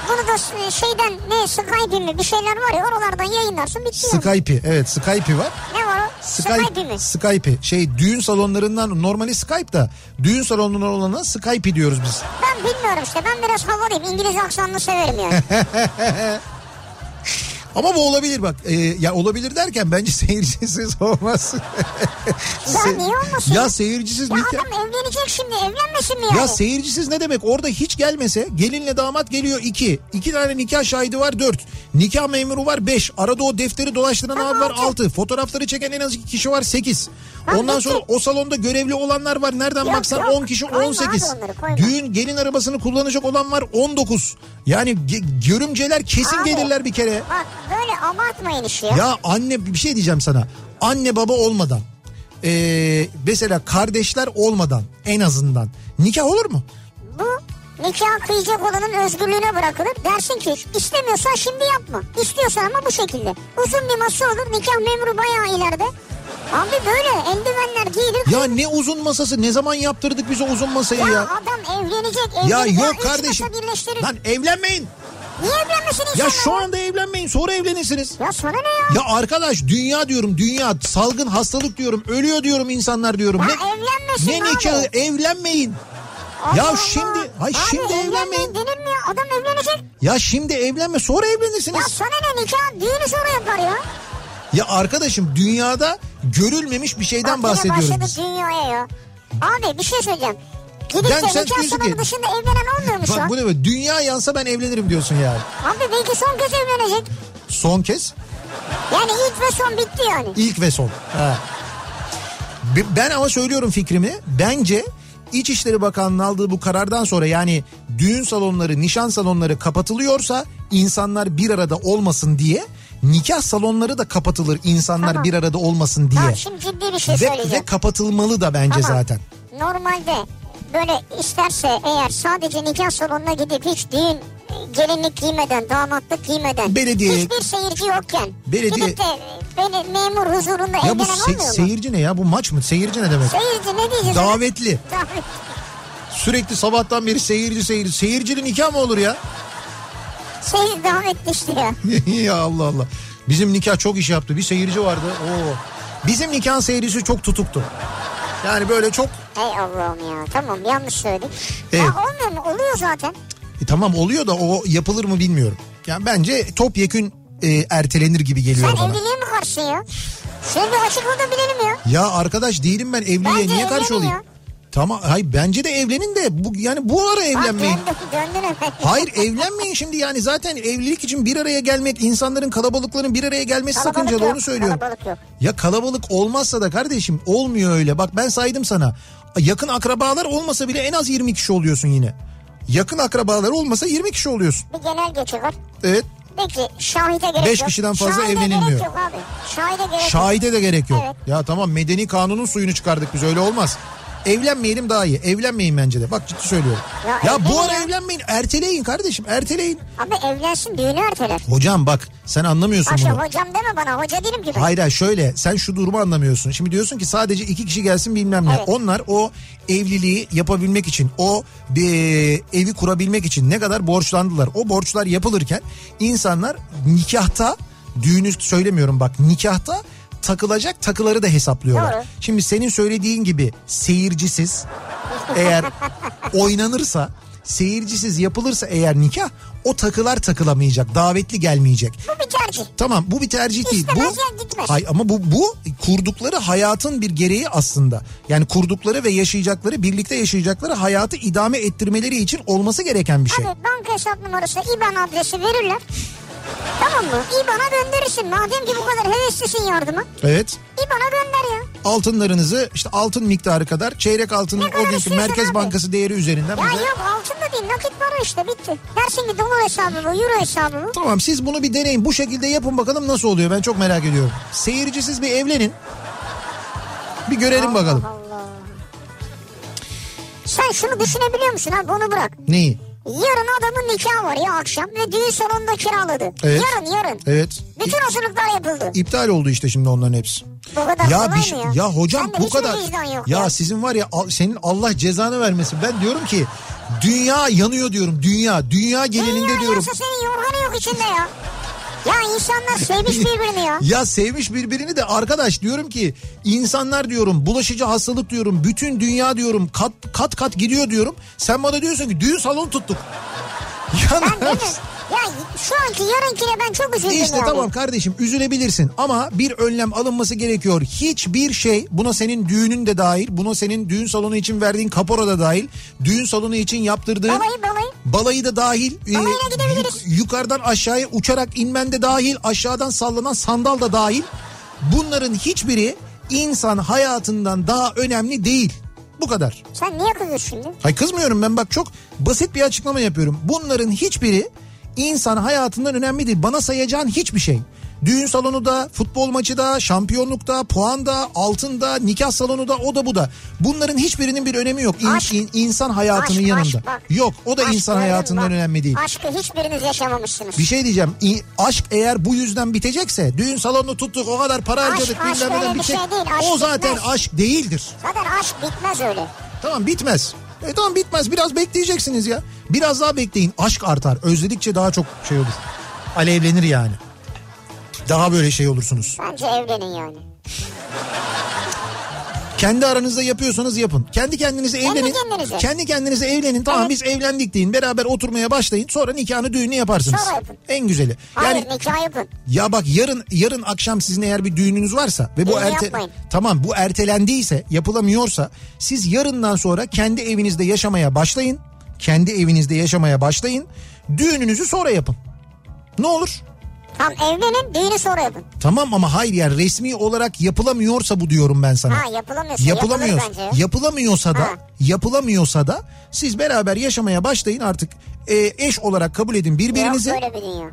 Bunu da şeyden ne Skype mi bir şeyler var ya oralardan yayınlarsın bitti ya. Skype'i evet Skype'i var Ne var o? Skype, Skype, mi? Skype'i şey düğün salonlarından normali Skype da düğün salonundan olana Skype'i diyoruz biz. Ben bilmiyorum işte ben biraz havalıyım İngiliz aksanını severim yani. Ama bu olabilir bak. Ee, ya olabilir derken bence seyircisiz olmaz. Ya niye olmasın? Ya seyircisiz ya nikah. adam evlenecek şimdi evlenmesin mi yani? Ya seyircisiz ne demek? Orada hiç gelmese gelinle damat geliyor iki. İki tane nikah şahidi var dört. Nikah memuru var beş. Arada o defteri dolaştıran Tamam, abi var altı. Fotoğrafları çeken en az iki kişi var sekiz. Ondan bitti. sonra o salonda görevli olanlar var. Nereden Yok, baksan yok. 10 kişi Koyma 18. abi onları, koyma. Düğün gelin arabasını kullanacak olan var 19. Yani ge- görümceler kesin Abi, gelirler bir kere. Bak böyle abartmayın işi ya. Ya anne bir şey diyeceğim sana. Anne baba olmadan ee, mesela kardeşler olmadan en azından nikah olur mu? Bu nikah kıyacak olanın özgürlüğüne bırakılır. Dersin ki istemiyorsan şimdi yapma. İstiyorsan ama bu şekilde. Uzun bir masa olur. Nikah memuru bayağı ileride. Abi böyle eldivenler giyilir. Ya ne uzun masası ne zaman yaptırdık biz o uzun masayı Ya ya? adam evlenecek. Evlenecek. Ya yok üç kardeşim. Lan evlenmeyin. Niye evlenmesin insanlar? Ya şu anda evlenmeyin sonra evlenirsiniz. Ya sana ne ya? Ya arkadaş dünya diyorum dünya salgın hastalık diyorum ölüyor diyorum insanlar diyorum. Ya ne, evlenmesin ne abi. nikahı evlenmeyin. Allah Ya Allah. şimdi- hay Abi şimdi evlenmeyin. denir mi ya? Adam evlenecek. Ya şimdi evlenme sonra Ya evlenirsiniz. sana ne nikah? Düğünü sonra yapar ya. Ya arkadaşım dünyada görülmemiş bir şeyden Bak bahsediyoruz biz. dünyaya ya. Abi bir şey söyleyeceğim. Gidip de sen diyorsun ki- dışında evlenen olmuyor mu şu an? bu ne be dünya yansa ben evlenirim diyorsun yani. Abi belki son kez evlenecek. Son kez Yani ilk ve son bitti yani. ilk ve son. Ha. Ben ama söylüyorum fikrimi. Bence İçişleri Bakanlığı'nın aldığı bu karardan sonra yani düğün salonları, nişan salonları kapatılıyorsa insanlar bir arada olmasın diye nikah salonları da kapatılır insanlar Tamam. bir arada olmasın diye. Tamam şimdi ciddi bir şey Ve, söyleyeceğim. ve kapatılmalı da bence Tamam. zaten. Normalde böyle isterse eğer sadece nikah salonuna gidip hiç düğün e, gelinlik giymeden, damatlık giymeden, Belediye- hiçbir seyirci yokken Belediye- gidip de beni memur huzurunda Ya bu se- olmuyor mu? seyirci ne ya bu maç mı? Seyirci ne demek? Seyirci ne diyeceğiz? Davetli. Davet. Sürekli sabahtan beri seyirci seyirci. Seyircili nikah mı olur ya? Seyirci davetli işte ya. ya Allah Allah. Bizim nikah çok iş yaptı. Bir seyirci vardı. Oo. Bizim nikah seyircisi çok tutuktu. Yani böyle çok Hey Allah'ım ya tamam yanlış söyledik. Evet. Ya olmuyor mu? Oluyor zaten. E, tamam oluyor da o yapılır mı bilmiyorum. Yani bence topyekün e, ertelenir gibi geliyor Sen bana. evliliğe mi karşısın ya? Sen bir açıkla da bilelim ya. Ya arkadaş değilim ben evliliğe Bence niye karşı olayım? ya. Tamam hayır bence de evlenin de bu yani bu ara evlenmeyin. Hayır evlenmeyin şimdi yani zaten evlilik için bir araya gelmek insanların kalabalıkların bir araya gelmesi Kalabalık sakıncalı yok, onu söylüyorum. Kalabalık yok. Ya kalabalık olmazsa da kardeşim olmuyor öyle. Bak ben saydım sana. Yakın akrabalar olmasa bile en az 20 kişi oluyorsun yine. Yakın akrabalar olmasa 20 kişi oluyorsun. Bir genel geçi var. Evet. Peki şahide gerek Beş yok. kişiden fazla Şahide evlenilmiyor. gerek yok abi. Şahide gerek yok. Şahide de gerek yok. Evet. Ya tamam medeni kanunun suyunu çıkardık biz öyle olmaz. Evlenmeyelim daha iyi. Evlenmeyin bence de. Bak ciddi söylüyorum. Ya Ya, bu ara ya. evlenmeyin. Erteleyin kardeşim. Erteleyin. Abi evlensin düğünü erteler. Hocam bak sen anlamıyorsun Paşa bunu. hocam deme bana hoca değilim ki ben. Hayır hayır şöyle sen şu durumu anlamıyorsun. Şimdi diyorsun ki sadece iki kişi gelsin bilmem ne. Evet. Onlar o evliliği yapabilmek için o bir evi kurabilmek için ne kadar borçlandılar. O borçlar yapılırken insanlar nikahta düğünü söylemiyorum bak nikahta takılacak takıları da hesaplıyorlar. Doğru. Şimdi senin söylediğin gibi seyircisiz eğer oynanırsa seyircisiz yapılırsa eğer nikah o takılar takılamayacak davetli gelmeyecek. Bu bir tercih. Tamam bu bir tercih değil. Bu İstemez gitmez. Hayır ama bu bu kurdukları hayatın bir gereği aslında. Yani kurdukları ve yaşayacakları, birlikte yaşayacakları hayatı idame ettirmeleri için olması gereken bir şey. Abi banka hesap numarası IBAN adresi verirler. Tamam mı? IBAN'a gönderirsin. Madem ki bu kadar heveslisin yardıma. Evet. IBAN'a gönder ya. Altınlarınızı işte altın miktarı kadar çeyrek altının Ne o günkü Merkez abi. Bankası değeri üzerinden Ya bize- yok altın da değil nakit para işte bitti. Dersin ki dolar hesabı bu, euro hesabı bu. Tamam siz bunu bir deneyin. Bu şekilde yapın bakalım nasıl oluyor. Ben çok merak ediyorum. Seyircisiz bir evlenin. Bir görelim bakalım. Allah. Sen şunu düşünebiliyor musun abi onu bırak. Neyi? Yarın adamın nikahı var ya akşam ve düğün salonunda kiraladı. Evet. Yarın yarın. Evet. Bütün hazırlıklar yapıldı. İptal oldu işte şimdi onların hepsi. Bu kadar Ya bir şey, ya? ya hocam Sende bu kadar yok ya, ya. sizin var ya senin Allah cezanı vermesin. Ben diyorum ki dünya yanıyor diyorum. Dünya dünya genelinde Dünya diyorum. yansa senin yorganı yok içinde ya. Ya insanlar sevmiş birbirini ya. Ya sevmiş birbirini de arkadaş diyorum ki insanlar diyorum bulaşıcı hastalık diyorum bütün dünya diyorum kat kat kat gidiyor diyorum. Sen bana diyorsun ki düğün salonu tuttuk. Ya Ben mi? Ya şu anki yarınkine ben çok üzüldüm İşte yani. tamam kardeşim üzülebilirsin ama bir önlem alınması gerekiyor. Hiçbir şey buna senin düğünün de dahil, buna senin düğün salonu için verdiğin kapora da dahil, düğün salonu için yaptırdığın Balayı balayı. balayı da dahil, e, yuk- yukarıdan aşağıya uçarak inmen de dahil, aşağıdan sallanan sandal da dahil. Bunların hiçbiri insan hayatından daha önemli değil. Bu kadar. Sen niye kızıyorsun şimdi? Hay kızmıyorum ben bak çok basit bir açıklama yapıyorum. Bunların hiçbiri insan hayatından önemli değil. Bana sayacağın hiçbir şey. Düğün salonu da, futbol maçı da, şampiyonlukta, puan da, altın da, nikah salonu da, o da bu da. Bunların hiçbirinin bir önemi yok. İn- Aşk. in- insan hayatının Aşk, yanında. aşk bak. yok o da Aşk insan hayatından bak. önemli değil. Aşkı hiçbiriniz yaşamamışsınız. Bir şey diyeceğim. İ- Aşk eğer bu yüzden bitecekse, düğün salonunu tuttuk, o kadar para Aşk, harcadık, aşk öyle neden bir bitecek. şey değil, aşk O zaten bitmez. aşk değildir. Zaten aşk bitmez öyle. Tamam bitmez. E tamam bitmez. Biraz bekleyeceksiniz ya. Biraz daha bekleyin. Aşk artar. Özledikçe daha çok şey olur. Alevlenir yani. Daha böyle şey olursunuz. Bence evlenin yani. Kendi aranızda yapıyorsanız yapın. Kendi kendinize Kendi evlenin. kendinize. Kendi kendinize evlenin. Tamam Evet. biz evlendik deyin. Beraber oturmaya başlayın. Sonra nikahını düğünü yaparsınız. Sonra yapın. En güzeli. Hayır Yani nikah yapın. ya bak yarın yarın akşam sizin eğer bir düğününüz varsa ve bu erte yapmayın. tamam bu ertelendiyse yapılamıyorsa siz yarından sonra kendi evinizde yaşamaya başlayın. Kendi evinizde yaşamaya başlayın. Düğününüzü sonra yapın. Ne olur? Tam evlenin düğünü sonra yapın. Tamam ama hayır yani resmi olarak yapılamıyorsa bu diyorum ben sana. Ha yapılamıyorsa Yapılamıyor. yapılır bence. ya. Yapılamıyorsa da Ha. yapılamıyorsa da siz beraber yaşamaya başlayın artık e, eş olarak kabul edin birbirinizi. Yok böyle bir dünya.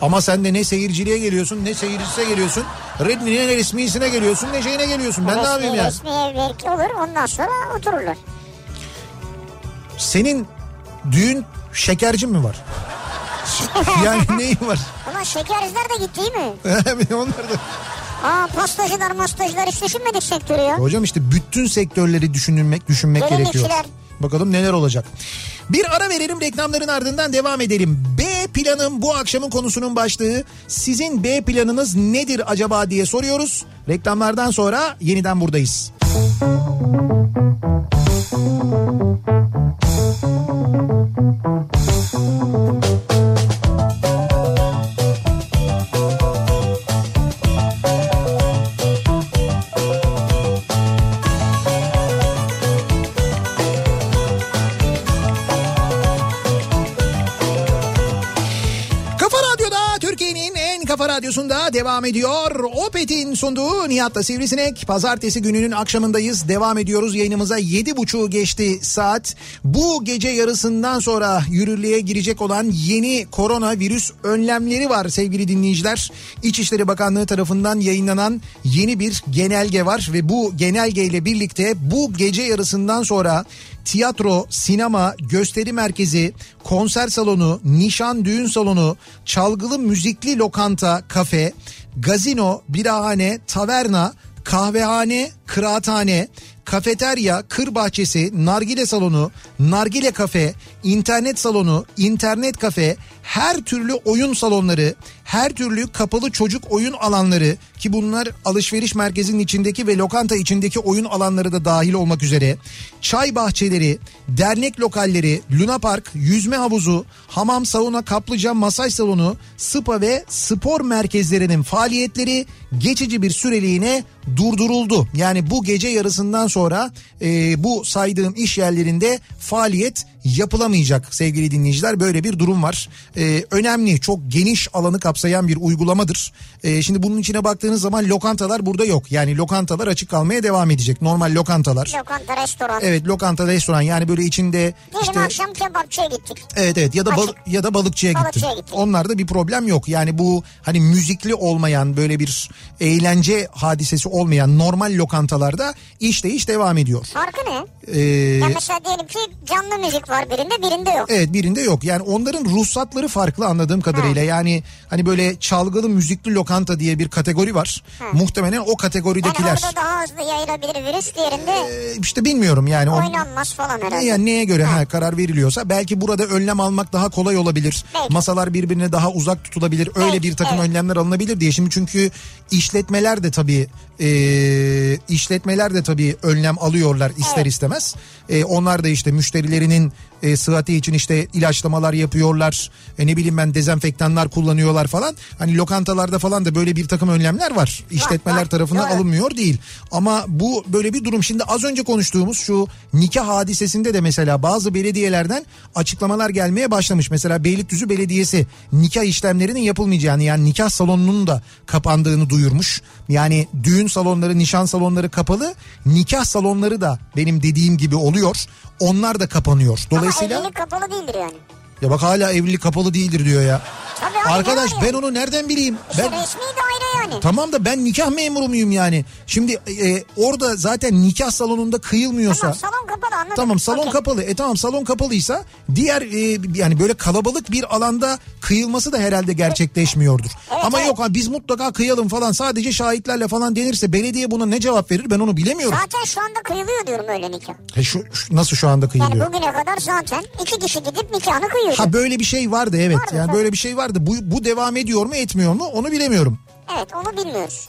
Ama sen de ne seyirciliğe geliyorsun ne seyircisine geliyorsun. Redmi ne resmisine geliyorsun ne şeyine geliyorsun. Ben ne yapayım resmi, ya? resmi evlilik olur ondan sonra otururlar. Senin düğün şekerci mi var? yani neyi var? Ulan şekerciler de gitti değil mi? Onlar da. Aa pastacılar mastacılar hiç düşünmedik sektörü ya. Hocam işte bütün sektörleri düşünmek düşünmek Gelinlikçiler. gerekiyor. Bakalım neler olacak. Bir ara verelim reklamların ardından devam edelim. B planım bu akşamın konusunun başlığı. Sizin B planınız nedir acaba diye soruyoruz. Reklamlardan sonra yeniden buradayız. Kafa Radyosu'nda devam ediyor. Opet'in sunduğu Nihat'la Sivrisinek. Pazartesi gününün akşamındayız. Devam ediyoruz yayınımıza. Yedi buçuğu geçti saat. Bu gece yarısından sonra yürürlüğe girecek olan yeni koronavirüs önlemleri var sevgili dinleyiciler. İçişleri Bakanlığı tarafından yayınlanan yeni bir genelge var ve bu genelgeyle birlikte bu gece yarısından sonra tiyatro, sinema, gösteri merkezi, konser salonu, nişan düğün salonu, çalgılı müzikli lokanta, kafe, gazino, birahane, taverna, kahvehane, kıraathane, kafeterya, kır bahçesi, nargile salonu, nargile kafe, internet salonu, internet kafe, her türlü oyun salonları, her türlü kapalı çocuk oyun alanları ki bunlar alışveriş merkezinin içindeki ve lokanta içindeki oyun alanları da dahil olmak üzere, çay bahçeleri, dernek lokalleri, Luna Park, yüzme havuzu, hamam, sauna, kaplıca, masaj salonu, spa ve spor merkezlerinin faaliyetleri geçici bir süreliğine durduruldu. Yani bu gece yarısından sonra e, bu saydığım iş yerlerinde faaliyet yapılamayacak sevgili dinleyiciler. Böyle bir durum var. E, önemli, çok geniş alanı kapsayan bir uygulamadır. E, şimdi bunun içine baktığınız zaman lokantalar burada yok. Yani lokantalar açık kalmaya devam edecek. Normal lokantalar. Lokanta, restoran. Evet lokanta, restoran yani böyle içinde Diyelim işte akşam kebapçıya gittik. Evet evet ya da bal- ya da balıkçıya. Balıkçıya gittin. Onlarda bir problem yok. Yani bu hani müzikli olmayan böyle bir eğlence hadisesi olmayan normal lokantalarda işleyiş devam ediyor. Farkı ne? Ee, Ya mesela diyelim ki canlı müzik var birinde birinde yok. Evet birinde yok. Yani onların ruhsatları farklı anladığım kadarıyla. Yani hani böyle çalgılı müzikli lokanta diye bir kategori var. Muhtemelen o Yani kategoridekiler. orada daha hızlı yayılabilir virüs diğerinde Ee, işte bilmiyorum yani. Oynanmaz falan herhalde. Yani neye göre ha, karar veriliyorsa belki burada önlem almak daha kolay olabilir. Belki. Masalar birbirine daha uzak tutulabilir. Öyle Belki, bir takım evet. önlemler alınabilir diye. Şimdi çünkü işletmeler de tabii e, işletmeler de tabii önlem alıyorlar ister Evet. istemez. E, onlar da işte müşterilerinin e, sıhhati için işte ilaçlamalar yapıyorlar. E, ne bileyim ben dezenfektanlar kullanıyorlar falan. Hani lokantalarda falan da böyle bir takım önlemler var. İşletmeler var. tarafından Doğru. alınmıyor değil. Ama bu böyle bir durum. Şimdi az önce konuştuğumuz şu nikah hadisesinde de mesela bazı belediyelerden açıklamalar gelmeye başlamış. Mesela Beylikdüzü Belediyesi nikah işlemlerinin yapılmayacağını yani nikah salonunun da kapandığını duyurmuş. Yani düğün salonları, nişan salonları kapalı. Nikah salonları da benim dediğim gibi oluyor. Onlar da kapanıyor. Dolayısıyla Ama evlilik kapalı değildir yani. ya bak hala evlilik kapalı değildir diyor ya. Tabii abi, Arkadaş var ben onu nereden bileyim? İşte Ben resmi daire yani. Tamam da ben nikah memuru muyum yani? Şimdi e, orada zaten nikah salonunda kıyılmıyorsa... Tamam salon kapalı anladım. Tamam salon Okey. kapalı. E tamam salon kapalıysa diğer e, yani böyle kalabalık bir alanda kıyılması da herhalde gerçekleşmiyordur. Evet, Ama evet. yok ha biz mutlaka kıyalım falan sadece şahitlerle falan denirse belediye buna ne cevap verir ben onu bilemiyorum. Zaten şu anda kıyılıyor diyorum öyle nikah. E, şu, şu- nasıl şu anda kıyılıyor? Yani bugüne kadar zaten iki kişi gidip nikahını kıyıyordu. Ha böyle bir şey vardı evet. Vardı, yani tabii. böyle bir şey vardı. Bu, bu devam ediyor mu etmiyor mu onu bilemiyorum. Evet onu bilmiyoruz.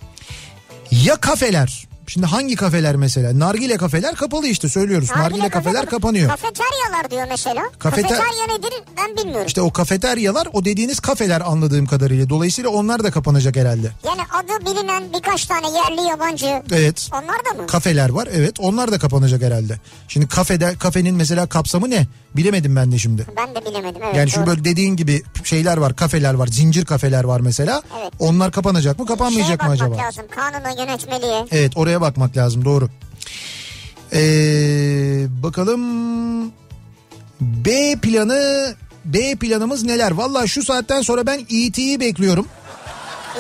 Ya kafeler. Şimdi hangi kafeler mesela? Nargile kafeler kapalı işte söylüyoruz. Nargile, kafeler kapalı. kapanıyor. Kafeteryalar diyor mesela. Kafeter- Kafeterya nedir ben bilmiyorum. İşte o kafeteryalar o dediğiniz kafeler anladığım kadarıyla. Dolayısıyla onlar da kapanacak herhalde. Yani adı bilinen birkaç tane yerli yabancı. Evet. Onlar da mı? Kafeler var evet onlar da kapanacak herhalde. Şimdi kafede kafenin mesela kapsamı ne? Bilemedim ben de şimdi. ben de bilemedim. Evet, Yani şu doğru. böyle dediğin gibi şeyler var kafeler var zincir kafeler var mesela. Evet. Onlar kapanacak mı Şeye kapanmayacak mı bakmak acaba? lazım kanuna yönetmeliğe. Evet oraya bakmak lazım doğru. Ee, bakalım B planı B planımız neler? Valla şu saatten sonra ben ET'yi bekliyorum.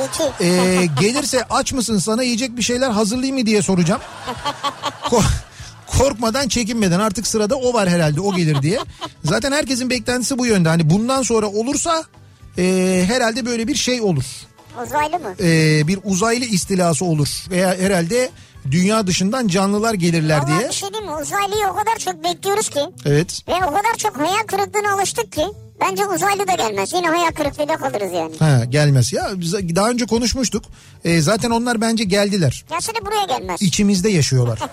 İki. Ee, gelirse aç mısın sana yiyecek bir şeyler hazırlayayım mı diye soracağım. Ko- Korkmadan çekinmeden artık sırada o var herhalde o gelir diye. Zaten herkesin beklentisi bu yönde. Hani bundan sonra olursa e, herhalde böyle bir şey olur. Uzaylı mı? E, bir uzaylı istilası olur. Veya herhalde dünya dışından canlılar gelirler Vallahi diye. bir şey diyeyim mi? Uzaylıyı o kadar çok bekliyoruz ki. Evet. Ve o kadar çok hayal kırıklığına alıştık ki. Bence uzaylı da gelmez. Yine hayal kırıklığıyla kalırız yani. Ha, gelmez. Ya biz daha önce konuşmuştuk. E, zaten onlar bence geldiler. Gelsene buraya gelmez. İçimizde yaşıyorlar.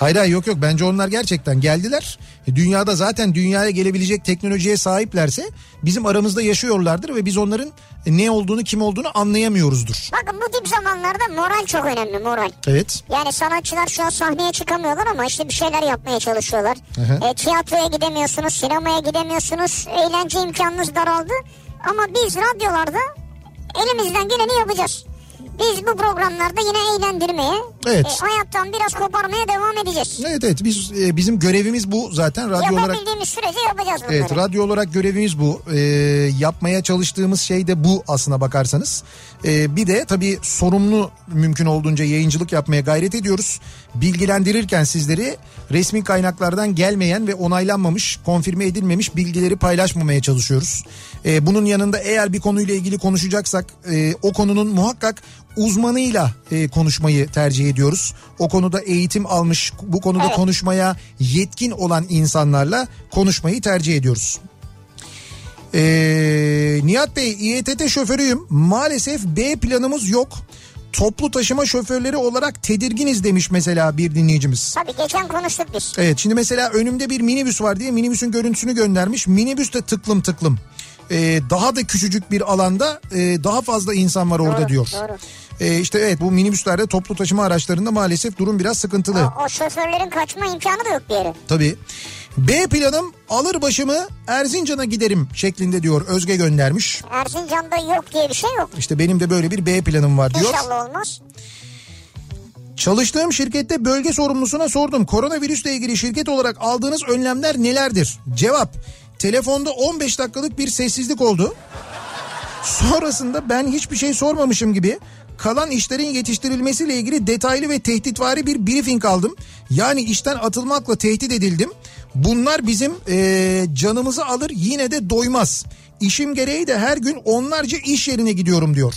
Hayır hayır yok yok bence onlar gerçekten geldiler. E, Dünyada zaten dünyaya gelebilecek teknolojiye sahiplerse bizim aramızda yaşıyorlardır ve biz onların ne olduğunu kim olduğunu anlayamıyoruzdur. Bakın bu tip zamanlarda moral çok önemli moral. Evet. Yani sanatçılar şu an sahneye çıkamıyorlar ama işte bir şeyler yapmaya çalışıyorlar. hı. E, tiyatroya gidemiyorsunuz, sinemaya gidemiyorsunuz, eğlence imkanınız daraldı. Ama biz radyolarda elimizden geleni yapacağız. Biz bu programlarda yine eğlendirmeye, Evet. e, hayattan biraz koparmaya devam edeceğiz. Evet evet biz e, bizim görevimiz bu zaten radyo olarak. Yapabildiğimiz sürece yapacağız bunları. Evet radyo olarak görevimiz bu. Ee, yapmaya çalıştığımız şey de bu aslına bakarsanız. Ee, bir de tabii sorumlu mümkün olduğunca yayıncılık yapmaya gayret ediyoruz. Bilgilendirirken sizleri resmi kaynaklardan gelmeyen ve onaylanmamış, konfirme edilmemiş bilgileri paylaşmamaya çalışıyoruz. Ee, bunun yanında eğer bir konuyla ilgili konuşacaksak e, o konunun muhakkak uzmanıyla e, konuşmayı tercih ediyoruz. O konuda eğitim almış, bu konuda Evet. konuşmaya yetkin olan insanlarla konuşmayı tercih ediyoruz. Ee, Nihat Bey İETT şoförüyüm. Maalesef B planımız yok. Toplu taşıma şoförleri olarak tedirginiz demiş mesela bir dinleyicimiz. Tabii geçen konuştuk biz. Evet şimdi mesela önümde bir minibüs var diye minibüsün görüntüsünü göndermiş. Minibüs de tıklım tıklım. Ee, daha da küçücük bir alanda e, daha fazla insan var orada Doğru, diyor. doğru. Ee, işte evet bu minibüslerde toplu taşıma araçlarında maalesef durum biraz sıkıntılı. O, o şoförlerin kaçma imkanı da yok bir yere. Tabii. B planım alır başımı Erzincan'a giderim şeklinde diyor Özge göndermiş. Erzincan'da yok diye bir şey yok. İşte benim de böyle bir B planım var diyor. İnşallah olmaz. Çalıştığım şirkette bölge sorumlusuna sordum. Koronavirüsle ilgili şirket olarak aldığınız önlemler nelerdir? Cevap. Telefonda 15 dakikalık bir sessizlik oldu. Sonrasında ben hiçbir şey sormamışım gibi kalan işlerin yetiştirilmesiyle ilgili detaylı ve tehditvari bir briefing aldım. Yani işten atılmakla tehdit edildim. Bunlar bizim eee, canımızı alır yine de doymaz. İşim gereği de her gün onlarca iş yerine gidiyorum diyor.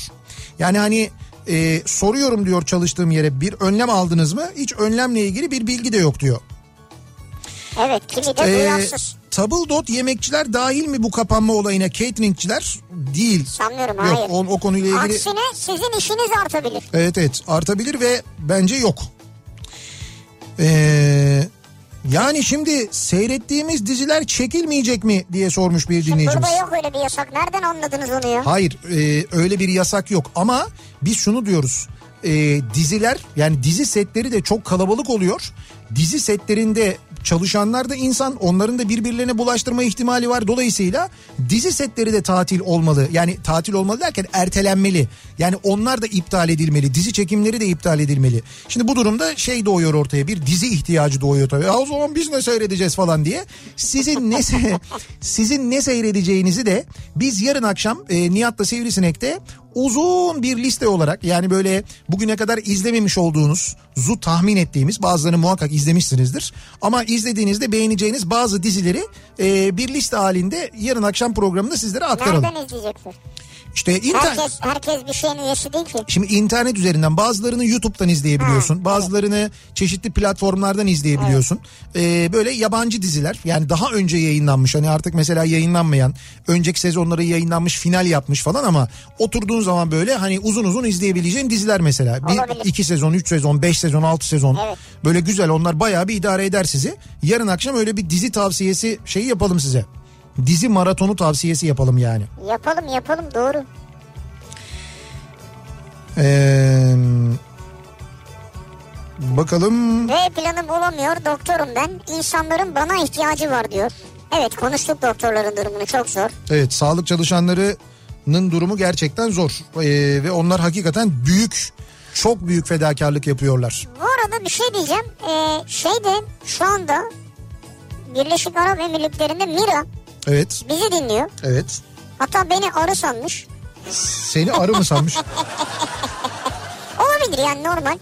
Yani hani eee, soruyorum diyor çalıştığım yere bir önlem aldınız mı? Hiç önlemle ilgili bir bilgi de yok diyor. Evet kimi de Ee, duyarsız. Tabldot yemekçiler dahil mi bu kapanma olayına cateringçiler? Değil. Sanmıyorum Yok hayır. o, o konuyla ilgili Aksine sizin işiniz artabilir. evet evet artabilir ve bence yok. Ee, yani şimdi seyrettiğimiz diziler çekilmeyecek mi diye sormuş bir dinleyicimiz. Burada yok öyle bir yasak. Nereden anladınız onu ya? Hayır e, öyle bir yasak yok ama biz şunu diyoruz. E, diziler yani dizi setleri de çok kalabalık oluyor. Dizi setlerinde çalışanlar da insan onların da birbirlerine bulaştırma ihtimali var. Dolayısıyla dizi setleri de tatil olmalı. Yani tatil olmalı derken ertelenmeli. Yani onlar da iptal edilmeli. Dizi çekimleri de iptal edilmeli. Şimdi bu durumda şey doğuyor ortaya bir dizi ihtiyacı doğuyor tabii. Ya o zaman biz ne seyredeceğiz falan diye. Sizin ne sizin ne seyredeceğinizi de biz yarın akşam e, Nihat'la Sivrisinek'te uzun bir liste olarak yani böyle bugüne kadar izlememiş olduğunuz zu tahmin ettiğimiz bazılarını muhakkak izlemişsinizdir. Ama izlediğinizde beğeneceğiniz bazı dizileri e, bir liste halinde yarın akşam programında sizlere aktaralım. Nereden izleyeceksin? İşte internet... Herkes, herkes bir şeyin üyesi değil ki. Şimdi internet üzerinden bazılarını YouTube'dan izleyebiliyorsun. Ha, bazılarını çeşitli platformlardan izleyebiliyorsun. Ee, böyle yabancı diziler yani daha önce yayınlanmış hani artık mesela yayınlanmayan önceki sezonları yayınlanmış final yapmış falan ama oturduğun zaman böyle hani uzun uzun izleyebileceğin diziler mesela. Bir, iki sezon, üç sezon, beş sezon, altı sezon Evet. böyle güzel onlar bayağı bir idare eder sizi. Yarın akşam öyle bir dizi tavsiyesi şeyi yapalım size. Dizi maratonu tavsiyesi yapalım yani. Yapalım yapalım doğru. Ee, bakalım. B planım olamıyor doktorum ben. İnsanların bana ihtiyacı var diyor. Evet konuştuk doktorların durumunu çok zor. Evet sağlık çalışanlarının durumu gerçekten zor. Ee, ve onlar hakikaten büyük çok büyük fedakarlık yapıyorlar. Bu arada bir şey diyeceğim. Ee, şeyde şu anda Birleşik Arap Emirlikleri'nde Mira Evet bizi dinliyor. evet. Hatta beni arı sanmış. Seni arı mı sanmış? Olabilir yani normal.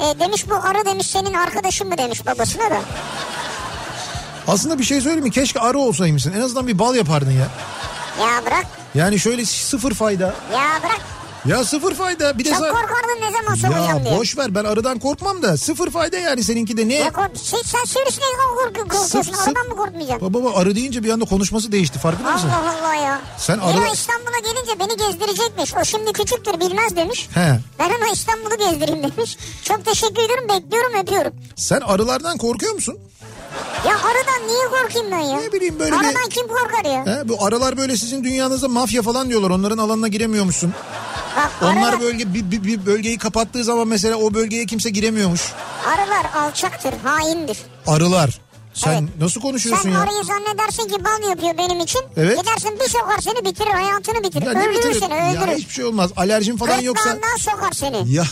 Ee, demiş bu arı demiş senin arkadaşın mı demiş babasına da. Aslında bir şey söyleyeyim mi? Keşke arı olsaymışsın. En azından bir bal yapardın ya. Ya bırak Yani şöyle sıfır fayda. ya bırak. Ya sıfır fayda. Bir de Çok sa- korkardın ne zaman soracağım Ya diye. boş ver ben arıdan korkmam da sıfır fayda yani seninki de ne? Ya kork sen, sen sivrisinekten kork korkuyorsun. Sıf- Aradan mı korkmayacaksın? Baba baba arı deyince bir anda konuşması değişti farkında mısın? Allah Allah ya. Sen arı- İstanbul'a gelince beni gezdirecekmiş. O şimdi küçüktür bilmez demiş. He. Ben ona İstanbul'u gezdireyim demiş. Çok teşekkür ediyorum bekliyorum öpüyorum. Sen arılardan korkuyor musun? Ya arıdan niye korkayım ben ya? Ne bileyim böyle bir- Arıdan kim korkar ya? He, bu arılar böyle sizin dünyanızda mafya falan diyorlar. Onların alanına giremiyormuşsun. Bak Onlar arılar, bölge bir, bir, bir bölgeyi kapattığı zaman mesela o bölgeye kimse giremiyormuş. arılar alçaktır, haindir. Arılar. Sen Evet. nasıl konuşuyorsun Sen ya? arıyı zannedersin ki bal yapıyor benim için. Evet. Gidersin bir sokar seni bitirir hayatını bitirir. Ya öldürür bitirir? seni Ya öldürür. hiçbir şey olmaz. Alerjin falan yoksa... Gırtlağından sokar seni. Ya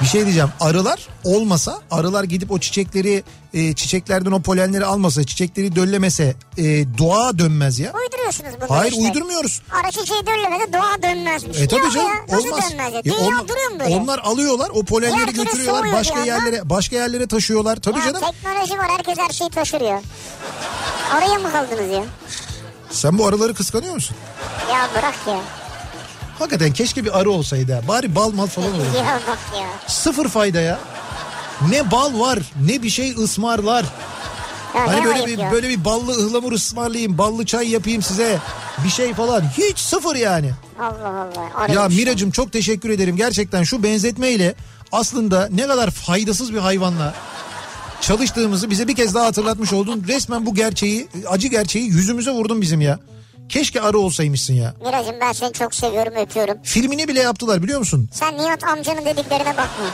bir şey diyeceğim. Arılar olmasa, arılar gidip o çiçekleri, e, çiçeklerden o polenleri almasa, çiçekleri döllemese e, doğa dönmez ya. Uyduruyorsunuz bunları Hayır işte. uydurmuyoruz. Ara çiçeği döllemede doğa dönmezmiş. E tabii canım ya, olmaz. dönmez ya? Duruyor mu böyle? Onlar alıyorlar o polenleri Herkes götürüyorlar başka bir anda. yerlere başka yerlere taşıyorlar. Tabii ya canım. teknoloji var herkes her şeyi taşırıyor. Oraya mı kaldınız ya? Sen bu arıları kıskanıyor musun? Ya bırak ya. Hakikaten keşke bir arı olsaydı. ha. Bari bal mal falan olur. Ya bak ya. Sıfır fayda ya. Ne bal var ne bir şey ısmarlar. Ya Hani böyle bir ya. böyle bir ballı ıhlamur ısmarlayayım, ballı çay yapayım size. Bir şey falan. Hiç sıfır yani. Allah Allah. Ya araymış. Miracım çok teşekkür ederim. Gerçekten şu benzetmeyle aslında ne kadar faydasız bir hayvanla çalıştığımızı bize bir kez daha hatırlatmış oldun. Resmen bu gerçeği, acı gerçeği yüzümüze vurdun bizim ya. Keşke arı olsaymışsın ya. Miracım ben seni çok seviyorum öpüyorum. Filmini bile yaptılar biliyor musun? Sen Nihat amcanın dediklerine bakma.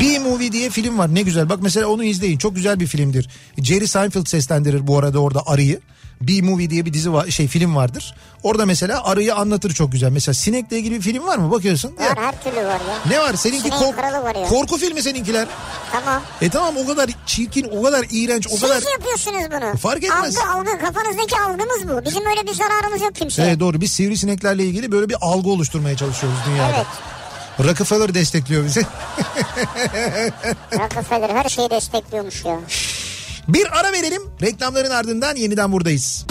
B-Movie diye film var ne güzel. Bak mesela onu izleyin çok güzel bir filmdir. Jerry Seinfeld seslendirir bu arada orada arıyı. B-Movie diye bir dizi var, şey film vardır. Orada mesela arıyı anlatır çok güzel. Mesela sinekle ilgili bir film var mı? Bakıyorsun. Var Ya, her türlü var ya. ne var? Seninki kork- var ya. korku filmi seninkiler. Tamam. E tamam o kadar çirkin, o kadar iğrenç, o Siz kadar... yapıyorsunuz bunu. Fark etmez. Algı algı kafanızdaki algımız bu. Bizim öyle bir zararımız yok kimseye. Evet doğru biz sivrisineklerle ilgili böyle bir algı oluşturmaya çalışıyoruz dünyada. Evet. Rockefeller destekliyor bizi. Rockefeller her şeyi destekliyormuş ya. Bir ara verelim. Reklamların ardından yeniden buradayız.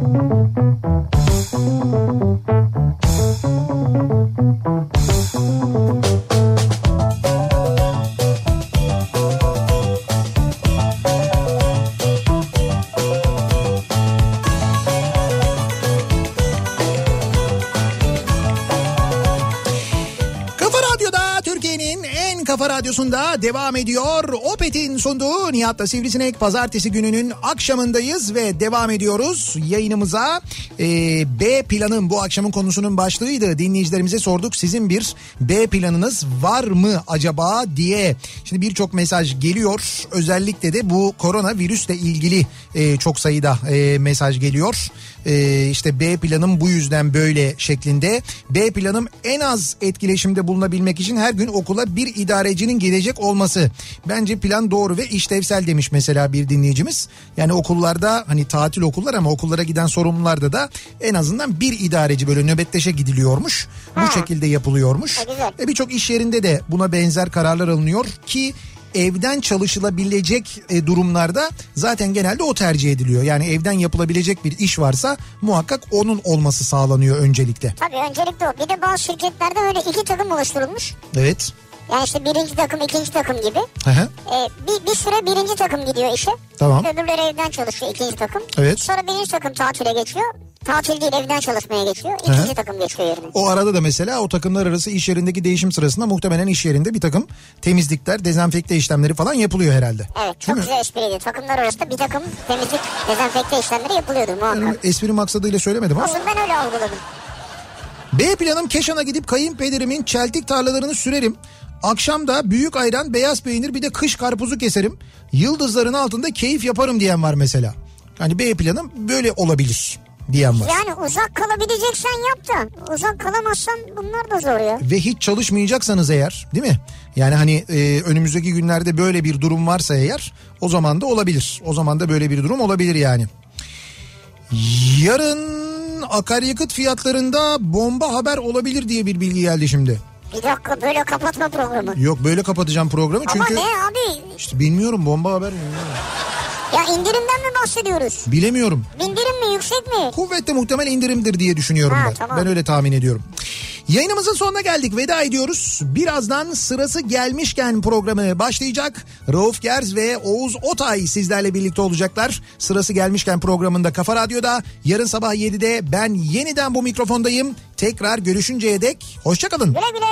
Kafa Devam ediyor. Opet'in sunduğu Nihat'la Sivrisinek pazartesi gününün akşamındayız ve devam ediyoruz yayınımıza. Ee, B planın bu akşamın konusunun başlığıydı. Dinleyicilerimize sorduk sizin bir B planınız var mı acaba diye. Şimdi birçok mesaj geliyor. Özellikle de bu koronavirüsle ilgili e, çok sayıda e, mesaj geliyor. E, işte B planım bu yüzden böyle şeklinde. B planım en az etkileşimde bulunabilmek için her gün okula bir idarecinin gelecek olması. Bence plan doğru ve işlevsel demiş mesela bir dinleyicimiz. Yani okullarda hani tatil okullar ama okullara giden sorumlularda da en azından bir idareci böyle nöbetleşe gidiliyormuş. Bu Ha. şekilde yapılıyormuş. E. Ve birçok iş yerinde de buna benzer kararlar alınıyor ki evden çalışılabilecek e, durumlarda zaten genelde o tercih ediliyor. Yani evden yapılabilecek bir iş varsa muhakkak onun olması sağlanıyor öncelikle. Tabii öncelikle o. Bir de bazı şirketlerde öyle iki takım oluşturulmuş. Evet. Yani işte birinci takım, ikinci takım gibi. Hı hı. Ee, bir, bir süre birinci takım gidiyor işe. Tamam. Öbürleri evden çalışıyor ikinci takım. Evet. Sonra birinci takım tatile geçiyor. Tatil değil evden çalışmaya geçiyor. İkinci Hı. takım geçiyor yerine. O arada da mesela o takımlar arası iş yerindeki değişim sırasında muhtemelen iş yerinde bir takım temizlikler, dezenfekte işlemleri falan yapılıyor herhalde. Evet çok Değil mi? güzel espriydi. Takımlar arasında bir takım temizlik, dezenfekte işlemleri yapılıyordur muhakkak. Yani espri maksadıyla söylemedim ama. Olsun ben öyle algıladım. B planım Keşan'a gidip kayınpederimin çeltik tarlalarını sürerim. Akşam da büyük ayran, beyaz peynir bir de kış karpuzu keserim. Yıldızların altında keyif yaparım diyen var mesela. Hani B planım böyle olabilir diyen var. Yani uzak kalabileceksen yap da uzak kalamazsan bunlar da zor ya. Ve hiç çalışmayacaksanız eğer değil mi? Yani hani e, önümüzdeki günlerde böyle bir durum varsa eğer o zaman da olabilir. O zaman da böyle bir durum olabilir yani. Yarın akaryakıt fiyatlarında bomba haber olabilir diye bir bilgi geldi şimdi. Bir dakika böyle kapatma programı. Yok böyle kapatacağım programı çünkü Ama ne abi? işte bilmiyorum bomba haber mi? Ya indirimden mi bahsediyoruz? Bilemiyorum. İndirim mi yüksek mi? Kuvvetle muhtemel indirimdir diye düşünüyorum Ha, ben. tamam. Ben öyle tahmin ediyorum. Yayınımızın sonuna geldik. Veda ediyoruz. Birazdan sırası gelmişken programı başlayacak. Rauf Gerz ve Oğuz Otay sizlerle birlikte olacaklar. Sırası gelmişken programında Kafa Radyo'da. Yarın sabah 7'de ben yeniden bu mikrofondayım. Tekrar görüşünceye dek hoşçakalın. Güle güle.